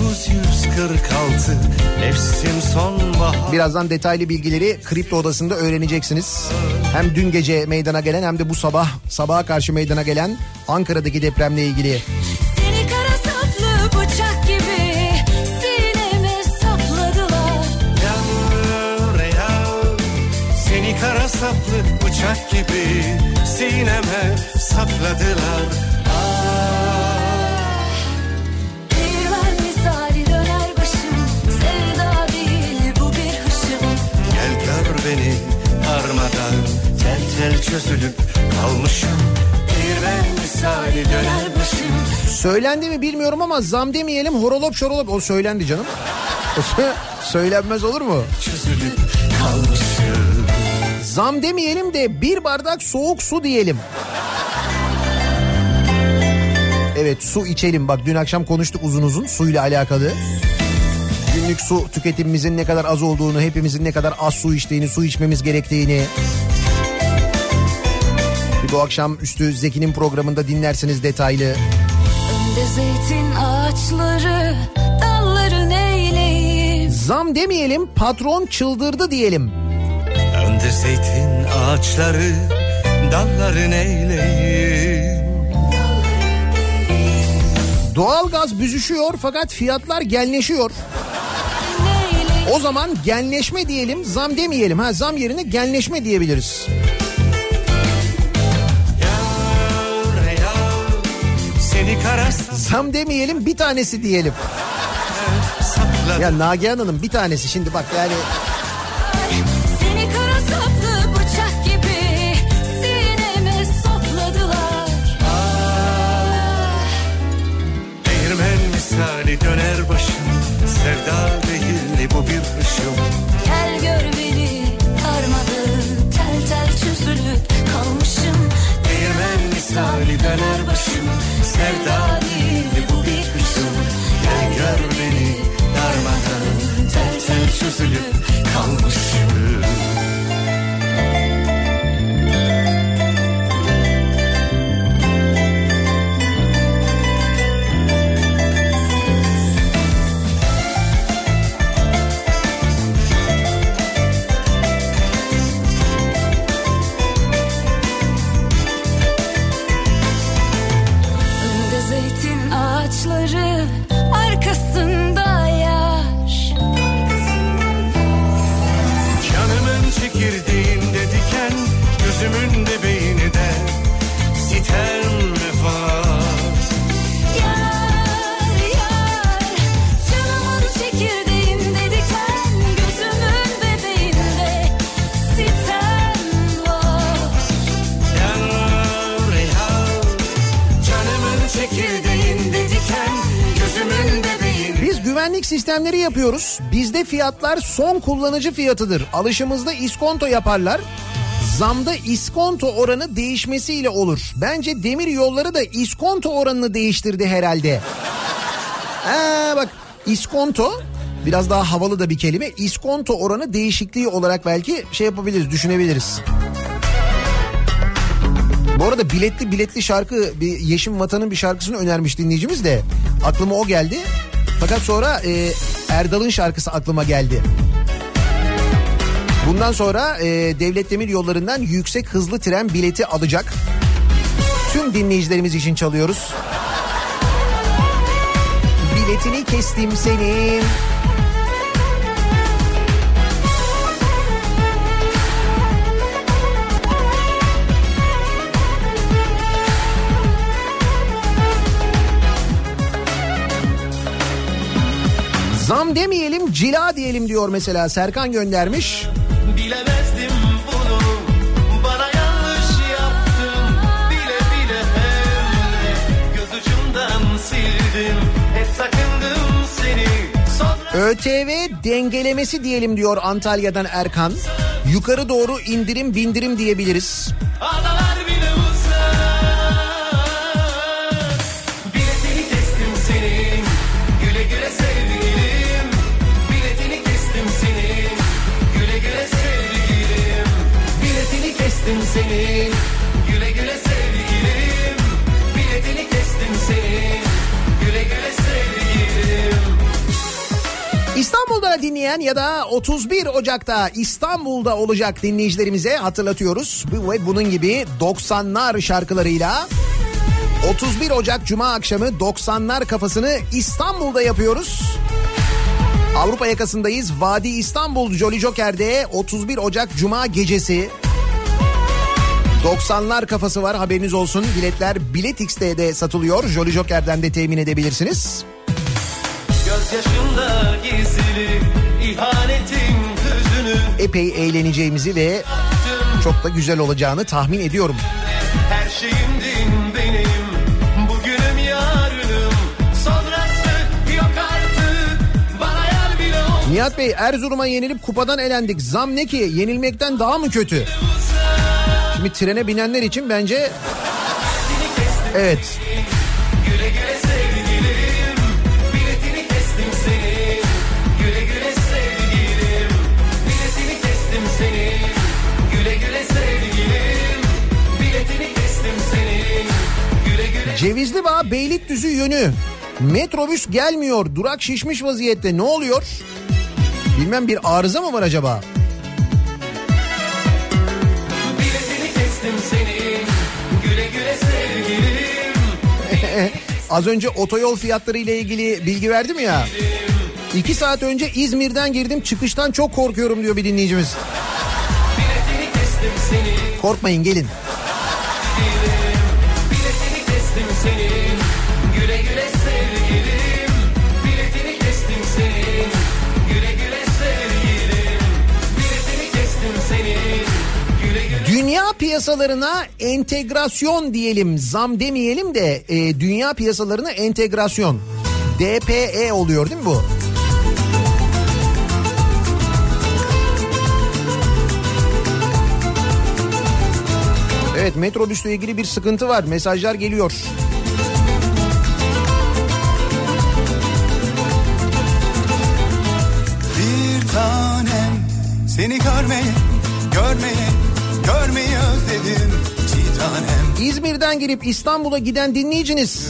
946 nefsim sonbahar Birazdan detaylı bilgileri kripto odasında öğreneceksiniz. Hem dün gece meydana gelen hem de bu sabah sabaha karşı meydana gelen Ankara'daki depremle ilgili. Seni kara saplı bıçak gibi sineme sapladılar. Yağmur yağ Seni kara saplı bıçak gibi sineme sapladılar Tel çözülüp kalmışım Bir ben misali döner başım Söylendi mi bilmiyorum ama zam demeyelim horolop şorolop. O söylendi canım. Söylenmez olur mu? Çözülüp kalmışım Zam demeyelim de bir bardak soğuk su diyelim. Evet su içelim. Bak dün akşam konuştuk uzun uzun suyla alakalı. Günlük su tüketimimizin ne kadar az olduğunu, hepimizin ne kadar az su içtiğini, su içmemiz gerektiğini. Bir bu akşam üstü Zeki'nin programında dinlersiniz detaylı. Önde zeytin ağaçları dalları neyleyim. Zam demeyelim patron çıldırdı diyelim. Önde zeytin ağaçları dalları neyleyim Doğalgaz büzüşüyor fakat fiyatlar genleşiyor. O zaman genleşme diyelim zam demeyelim. Ha zam yerine genleşme diyebiliriz. Zam demeyelim bir tanesi diyelim. Ya Nagihan Hanım bir tanesi. Şimdi bak yani... misali döner başım Sevda değil bu bir ışım Gel gör beni karmadı tel tel çözülüp kalmışım. Değirmen misali döner başım Sevda değil bu bir hüzün Gel gör beni darmadan. Tel tel çözülüp kalmışım güvenlik sistemleri yapıyoruz. Bizde fiyatlar son kullanıcı fiyatıdır. Alışımızda iskonto yaparlar. Zamda iskonto oranı değişmesiyle olur. Bence demir yolları da iskonto oranını değiştirdi herhalde. Ha, bak iskonto biraz daha havalı da bir kelime. İskonto oranı değişikliği olarak belki şey yapabiliriz, düşünebiliriz. Bu arada biletli biletli şarkı bir Yeşim Vatan'ın bir şarkısını önermiş dinleyicimiz de aklıma o geldi. Fakat sonra e, Erdal'ın şarkısı aklıma geldi. Bundan sonra e, Devlet Demir Yolları'ndan yüksek hızlı tren bileti alacak. Tüm dinleyicilerimiz için çalıyoruz. Biletini kestim senin. Zam demeyelim cila diyelim diyor mesela Serkan göndermiş. Bilemezdim bunu Bana yanlış yaptın Bile bile hem de Göz ucumdan sildim Hep sakındım seni Sonra ÖTV dengelemesi diyelim diyor Antalya'dan Erkan. Yukarı doğru indirim bindirim diyebiliriz. adalar senin Güle güle sevgilim Biletini kestim senin Güle güle sevgilim İstanbul'da dinleyen ya da 31 Ocak'ta İstanbul'da olacak dinleyicilerimize hatırlatıyoruz. Ve bunun gibi 90'lar şarkılarıyla 31 Ocak Cuma akşamı 90'lar kafasını İstanbul'da yapıyoruz. Avrupa yakasındayız. Vadi İstanbul Jolly Joker'de 31 Ocak Cuma gecesi 90'lar kafası var haberiniz olsun. Biletler Bilet X'te de satılıyor. Jolly Joker'den de temin edebilirsiniz. Gözyaşımda gizli ihanetin hüzünü Epey eğleneceğimizi ve çok da güzel olacağını tahmin ediyorum. Her şeyimdin benim Nihat Bey Erzurum'a yenilip kupadan elendik. Zam ne ki? Yenilmekten daha mı kötü? Şimdi trene binenler için bence evet. Cevizli Bağ Beylikdüzü yönü. Metrobüs gelmiyor. Durak şişmiş vaziyette. Ne oluyor? Bilmem bir arıza mı var acaba? [laughs] Az önce otoyol fiyatları ile ilgili bilgi verdim ya. İki saat önce İzmir'den girdim çıkıştan çok korkuyorum diyor bir dinleyicimiz. Korkmayın gelin. Piyasalarına entegrasyon diyelim zam demeyelim de e, dünya piyasalarına entegrasyon. DPE oluyor değil mi bu? Evet metrobüsle ilgili bir sıkıntı var. Mesajlar geliyor. Bir tanem seni görmeye, görmeye, görmeyi özledim. İzmir'den girip İstanbul'a giden dinleyiciniz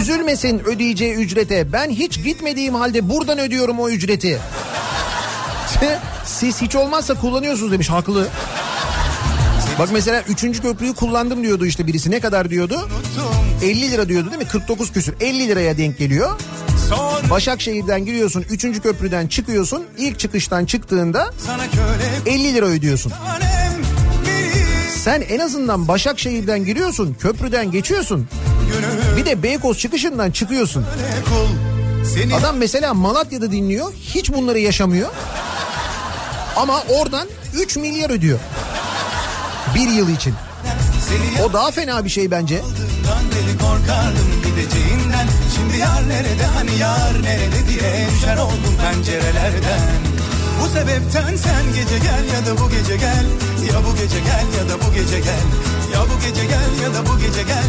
üzülmesin ödeyeceği ücrete. Ben hiç gitmediğim halde buradan ödüyorum o ücreti. Siz hiç olmazsa kullanıyorsunuz demiş haklı. Bak mesela 3. köprüyü kullandım diyordu işte birisi. Ne kadar diyordu? 50 lira diyordu değil mi? 49 küsür. 50 liraya denk geliyor. Başakşehir'den giriyorsun 3. köprüden çıkıyorsun. İlk çıkıştan çıktığında sana köle 50 lira ödüyorsun. Sen en azından Başakşehir'den giriyorsun, köprüden geçiyorsun. Bir de Beykoz çıkışından çıkıyorsun. Adam mesela Malatya'da dinliyor, hiç bunları yaşamıyor. Ama oradan 3 milyar ödüyor. Bir yıl için. O daha fena bir şey bence. korkardım gideceğinden. Şimdi yar nerede hani yar nerede diye düşer oldum pencerelerden. Bu sebepten sen gece gel ya da bu gece gel. Ya bu gece gel ya da bu gece gel. Ya bu gece gel ya da bu gece gel.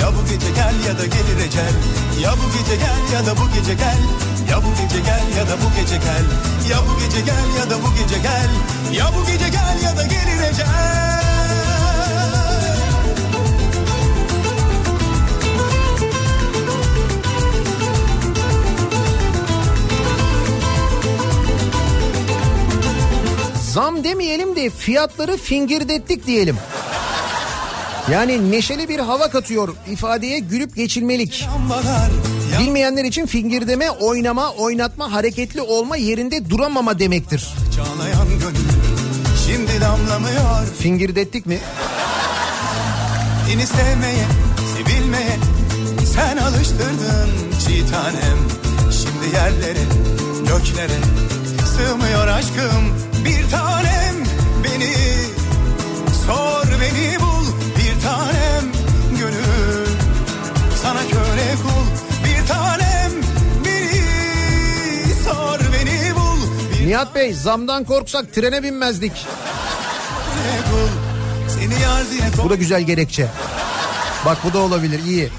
Ya bu gece gel ya da gelir ecel. Ya bu gece gel ya da bu gece gel. Ya bu gece gel ya da bu gece gel. Ya bu gece gel ya da bu gece gel. Ya bu gece gel ya da gelir ecel. Zam demeyelim de fiyatları fingirdettik diyelim. Yani neşeli bir hava katıyor ifadeye gülüp geçilmelik. Bilmeyenler için fingirdeme, oynama, oynatma, hareketli olma, yerinde duramama demektir. Şimdi damlamıyor Fingirdettik mi? Beni sevmeye, sevilmeye sen alıştırdın çiğ tanem Şimdi yerlere, göklere sığmıyor aşkım bir tanem Beni sor beni bul bir tanem gönül Sana köle kul bir tanem Beni sor beni bul Nihat Bey zamdan korksak trene binmezdik. Bu da güzel gerekçe. Bak bu da olabilir iyi.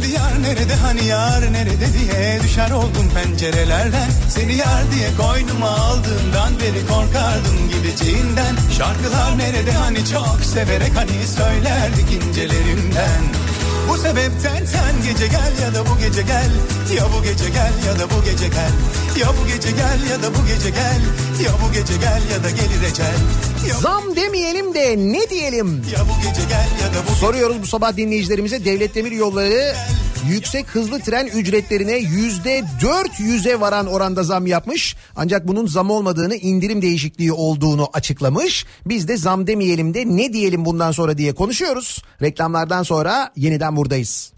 Şimdi yar nerede hani yar nerede diye düşer oldum pencerelerden. Seni yar diye koynuma aldığımdan beri korkardım gideceğinden. Şarkılar nerede hani çok severek hani söylerdik incelerinden Bu sebepten sen gece gel ya da bu gece gel. Ya bu gece gel ya da bu gece gel. Ya bu gece gel ya da bu gece gel. Ya bu gece gel ya da gelir ecel Zam demeyelim de ne diyelim? bu Soruyoruz bu sabah dinleyicilerimize Devlet Demir Yolları yüksek hızlı tren ücretlerine yüzde 400'e varan oranda zam yapmış. Ancak bunun zam olmadığını indirim değişikliği olduğunu açıklamış. Biz de zam demeyelim de ne diyelim bundan sonra diye konuşuyoruz. Reklamlardan sonra yeniden buradayız.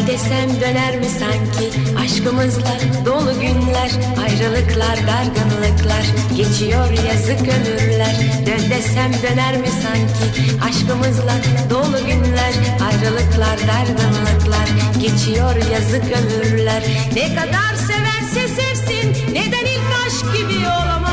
Gel desem döner mi sanki? Aşkımızla dolu günler Ayrılıklar dargınlıklar. Geçiyor yazık ömürler. Dön desem döner mi sanki? Aşkımızla dolu günler Ayrılıklar dargınlıklar. Geçiyor yazık ömürler. Ne kadar severse sevsin Neden ilk aşk gibi olamaz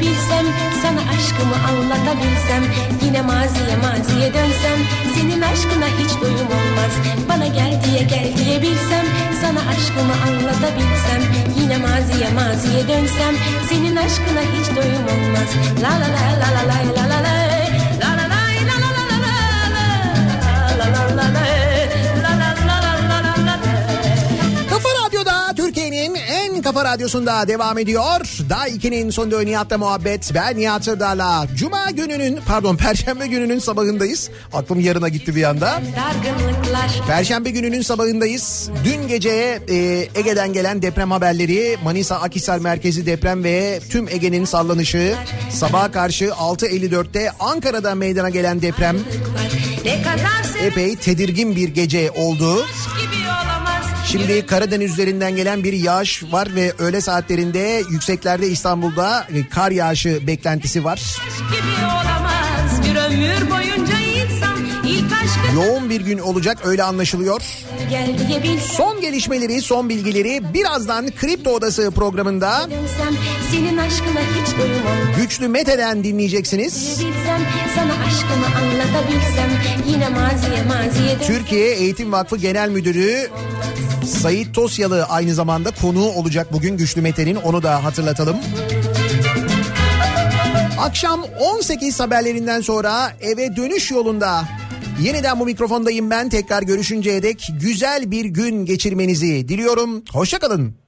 diyebilsem Sana aşkımı anlatabilsem Yine maziye maziye dönsem Senin aşkına hiç doyum olmaz. Bana gel diye gel diyebilsem Sana aşkımı anlatabilsem Yine maziye maziye dönsem Senin aşkına hiç doyum olmaz. La la la la la la la La Kafa Radyosu'nda devam ediyor. Daha 2'nin sonunda Nihat'la muhabbet. Ben Nihat Sırdar'la. Cuma gününün pardon [laughs] Perşembe gününün sabahındayız. Aklım yarına gitti bir anda. Perşembe gününün sabahındayız. Dün gece e, Ege'den gelen deprem haberleri, Manisa Akhisar merkezi deprem ve tüm Ege'nin sallanışı. Sabaha karşı 6.54'te Ankara'da meydana gelen deprem epey tedirgin bir gece oldu. Şimdi Karadeniz üzerinden gelen bir yağış var ve öğle saatlerinde yükseklerde İstanbul'da kar yağışı beklentisi var. Bir ömür aşkı Yoğun bir gün olacak öyle anlaşılıyor. Son gelişmeleri, son bilgileri birazdan Kripto Odası programında. Güçlü Mete'den dinleyeceksiniz. Türkiye Eğitim Vakfı Genel Müdürü Sayit Tosyalı aynı zamanda konuğu olacak bugün Güçlü Mete'nin onu da hatırlatalım. Akşam 18 haberlerinden sonra eve dönüş yolunda yeniden bu mikrofondayım ben tekrar görüşünceye dek güzel bir gün geçirmenizi diliyorum. Hoşçakalın.